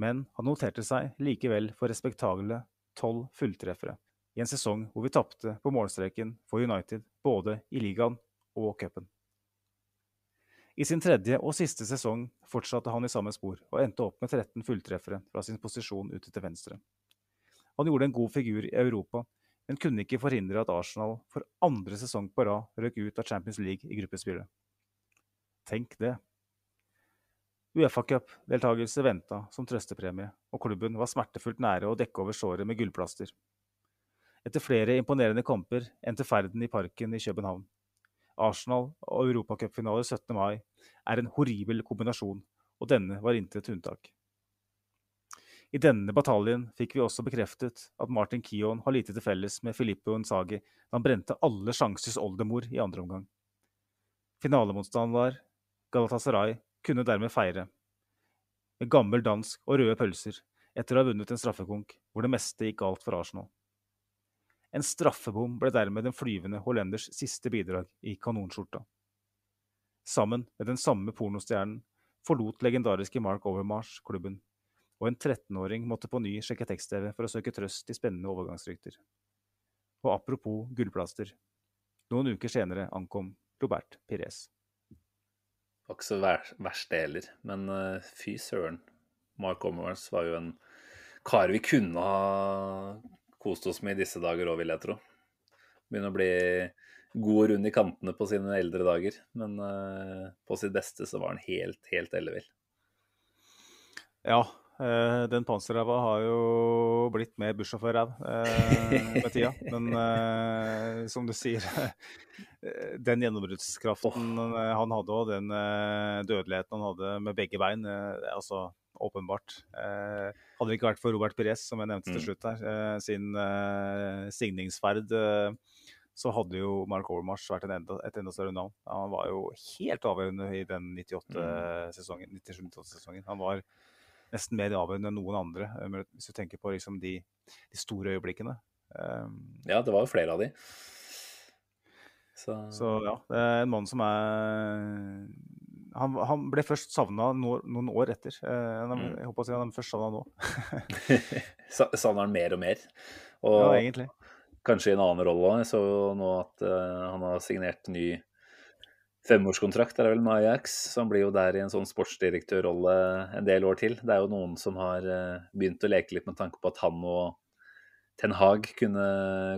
S4: Men han noterte seg likevel for respektable tolv fulltreffere i en sesong hvor vi tapte på målstreken for United både i ligaen og cupen. I sin tredje og siste sesong fortsatte han i samme spor, og endte opp med 13 fulltreffere fra sin posisjon ute til venstre. Han gjorde en god figur i Europa, men kunne ikke forhindre at Arsenal for andre sesong på rad røk ut av Champions League i gruppespillet. Tenk det. Uefa-cupdeltakelse venta som trøstepremie, og klubben var smertefullt nære å dekke over såret med gullplaster. Etter flere imponerende kamper endte ferden i parken i København. Arsenal og europacupfinale 17. mai er en horribel kombinasjon, og denne var intet unntak. I denne bataljen fikk vi også bekreftet at Martin Kion har lite til felles med Filippo Nsagi da han brente alle sjansers oldemor i andre omgang. Finalemotstander Galatasaray kunne dermed feire med gammel dansk og røde pølser etter å ha vunnet en straffekonk hvor det meste gikk galt for Arsenal. En straffebom ble dermed den flyvende hollenders siste bidrag i kanonskjorta. Sammen med den samme pornostjernen forlot legendariske Mark Overmarsh klubben, og en 13-åring måtte på ny sjekke tekst-TV for å søke trøst i spennende overgangsrykter. Og apropos gullplaster. Noen uker senere ankom Robert Pires
S3: var ikke så verst det heller. Men uh, fy søren. Mark Omers var jo en kar vi kunne ha kost oss med i disse dager òg, vil jeg tro. Begynner å bli god rund i kantene på sine eldre dager. Men uh, på sitt beste så var han helt, helt ellevill.
S4: Ja, uh, den panserræva har jo blitt mer bussjåførræv uh, med tida. Men uh, som du sier, den gjennombruddskraften han hadde og den dødeligheten han hadde med begge bein, altså åpenbart. Eh, hadde det ikke vært for Robert Perez, som jeg nevnte til mm. slutt her, eh, sin eh, signingsferd, så hadde jo Mark Overmars vært enda, et enda større navn. Han var jo helt avgjørende i den 98-sesongen. Mm. 97-98-sesongen. Han var nesten mer avgjørende enn noen andre, hvis du tenker på liksom de, de, store øyeblikkene. Um,
S3: ja, det var jo flere av de.
S4: Så... så ja, det er en mann som er han, han, ble først savna noen år etter. Eh, mm. Jeg håper å si han er først savna nå.
S3: Savner han mer og mer. Og
S4: ja, egentlig.
S3: Kanskje i en annen rolle. Jeg så nå at uh, han har signert ny femårskontrakt er det vel med Ajax. Så han blir jo der i en sånn sportsdirektørrolle en del år til. Det er jo noen som har uh, begynt å leke litt med tanke på at han og Ten Hag kunne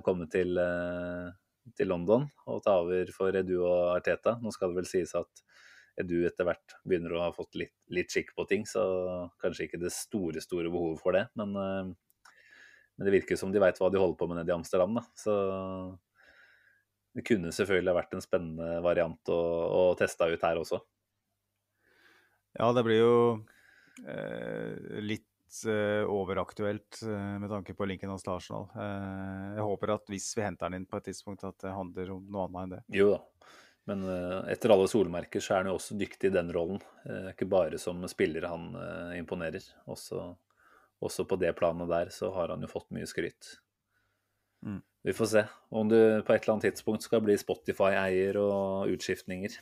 S3: komme til, uh, til London og ta over for Edu og Arteta. Nå skal det vel sies at Edu etter hvert begynner å ha fått litt, litt skikk på ting, så kanskje ikke det store, store behovet for det. Men, eh, men det virker som de veit hva de holder på med nede i Amsterdam. Da. Så det kunne selvfølgelig vært en spennende variant å, å teste ut her også.
S4: Ja, det blir jo eh, litt eh, overaktuelt eh, med tanke på linken hans til Arsenal. Eh, jeg håper at hvis vi henter han inn på et tidspunkt, at det handler om noe annet enn det.
S3: Jo da. Men uh, etter alle solmerker så er han jo også dyktig i den rollen. Uh, ikke bare som spiller han imponerer. Også, også, på det planet der så har han jo fått mye skryt. Mm. Vi får se om du på et eller annet tidspunkt skal bli Spotify-eier og utskiftninger.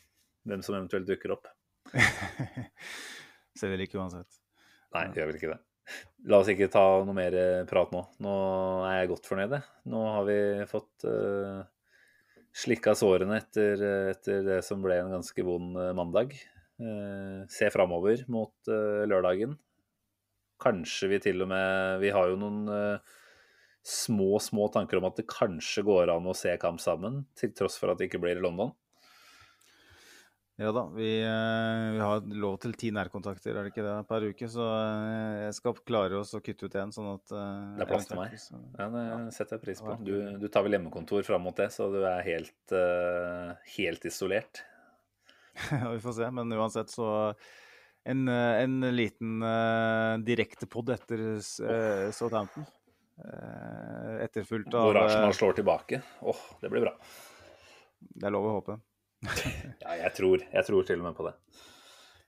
S3: Hvem som eventuelt dukker opp.
S4: Ser vel ikke uansett.
S3: Nei, gjør vel ikke det. La oss ikke ta noe mer prat nå. Nå er jeg godt fornøyd. Nå har vi fått uh, slikka sårene etter, etter, det som ble en ganske vond eh, mandag. Uh, se framover mot uh, lørdagen. Kanskje vi til og med Vi har jo noen eh, små, små tanker om at det kanskje går an å se kamp sammen, til tross for at det ikke blir i London.
S4: Ja da, vi, eh, vi, har lov til ti nærkontakter er det ikke det, per uke. Så eh, jeg skal klare oss å kutte ut én. Sånn at
S3: eh, Det er plass til meg. Ja, det setter jeg pris på. Du, du tar vel hjemmekontor fram mot det, så du er helt, helt isolert?
S4: ja, vi får se. Men uansett, så en, en liten uh, direktepod etter uh, Southampton. Uh, etterfulgt av
S3: Hvor Arsenal slår tilbake. Åh, oh, det blir bra.
S4: Det er lov å håpe.
S3: ja, jeg tror, jeg tror til og med på det.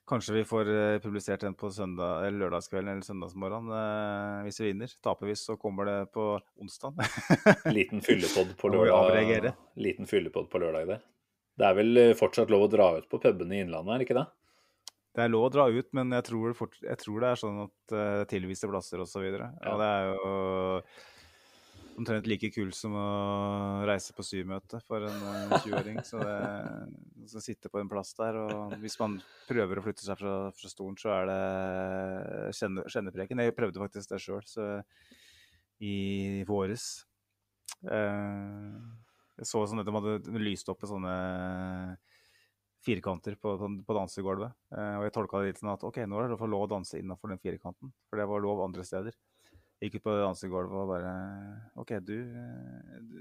S4: Kanskje vi får uh, publisert den på søndag, eller lørdagskvelden eller søndagsmorgen uh, hvis vi vinner. Taper vi, så kommer det på onsdag.
S3: Liten fyllepod på lørdag. Liten fyllepod på lørdag der. Det er vel eh, fortsatt lov å dra ut på pubene i Innlandet, er det ikke det?
S4: Det er lov å dra ut, men jeg tror, fort, jeg tror det er sånn at uh, tilviste plasser osv. Ja. Og det er jo omtrent like kult som å reise på symøte for en 20-åring. Så det å sitte på en plass der, og hvis man prøver å flytte seg fra, fra stolen, så er det kjenne, kjennepreken. Jeg prøvde faktisk det sjøl i våres. Uh, jeg så sånn at de hadde lyst opp med sånne firkanter på, på dansegulvet. Eh, og jeg tolka det litt sånn at OK, nå er det lov å danse innafor den firkanten. For det var lov andre steder Jeg gikk ut på dansegulvet og bare OK, du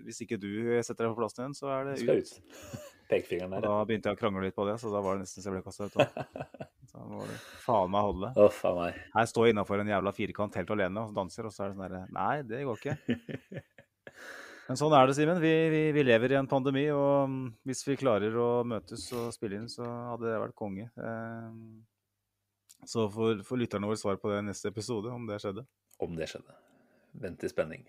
S4: Hvis ikke du setter deg på plassen igjen, så er det
S3: ut. ut. Pekefingeren der.
S4: Og da begynte jeg å krangle litt på det, så da var det nesten så jeg ble kasta ut. Så da var det faen meg holde.
S3: Oh, faen meg.
S4: Her står jeg innafor en jævla firkant helt alene og danser, og så er det sånn herre Nei, det går ikke. Men sånn er det, Simen. Vi, vi, vi, lever i en pandemi, og mm, hvis vi klarer å møtes og spille inn, så hadde det vært konge. Eh, så får, lytterne våre svar på det i neste episode, om det skjedde
S3: om det skjedde. Vent i spenning.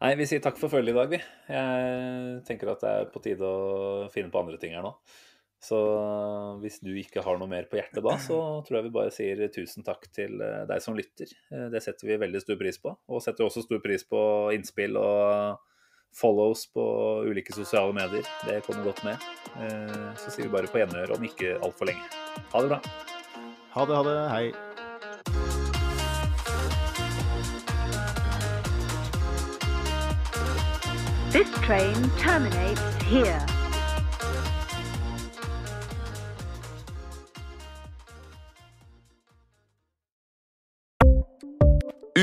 S3: Nei, vi sier takk for følget i dag, vi. Jeg tenker at det er på tide å finne på andre ting her nå. Så hvis du ikke har noe mer på hjertet da, så tror jeg vi bare sier tusen takk til eh, deg som lytter. Eh, det setter vi veldig stor pris på. Og setter også stor pris på innspill og follows på ulike sosiale medier. Det kommer godt med. Eh, så sier vi bare på gjenhør om ikke altfor lenge. Ha det bra.
S4: Ha det, ha det. Hei.
S5: This train terminates here.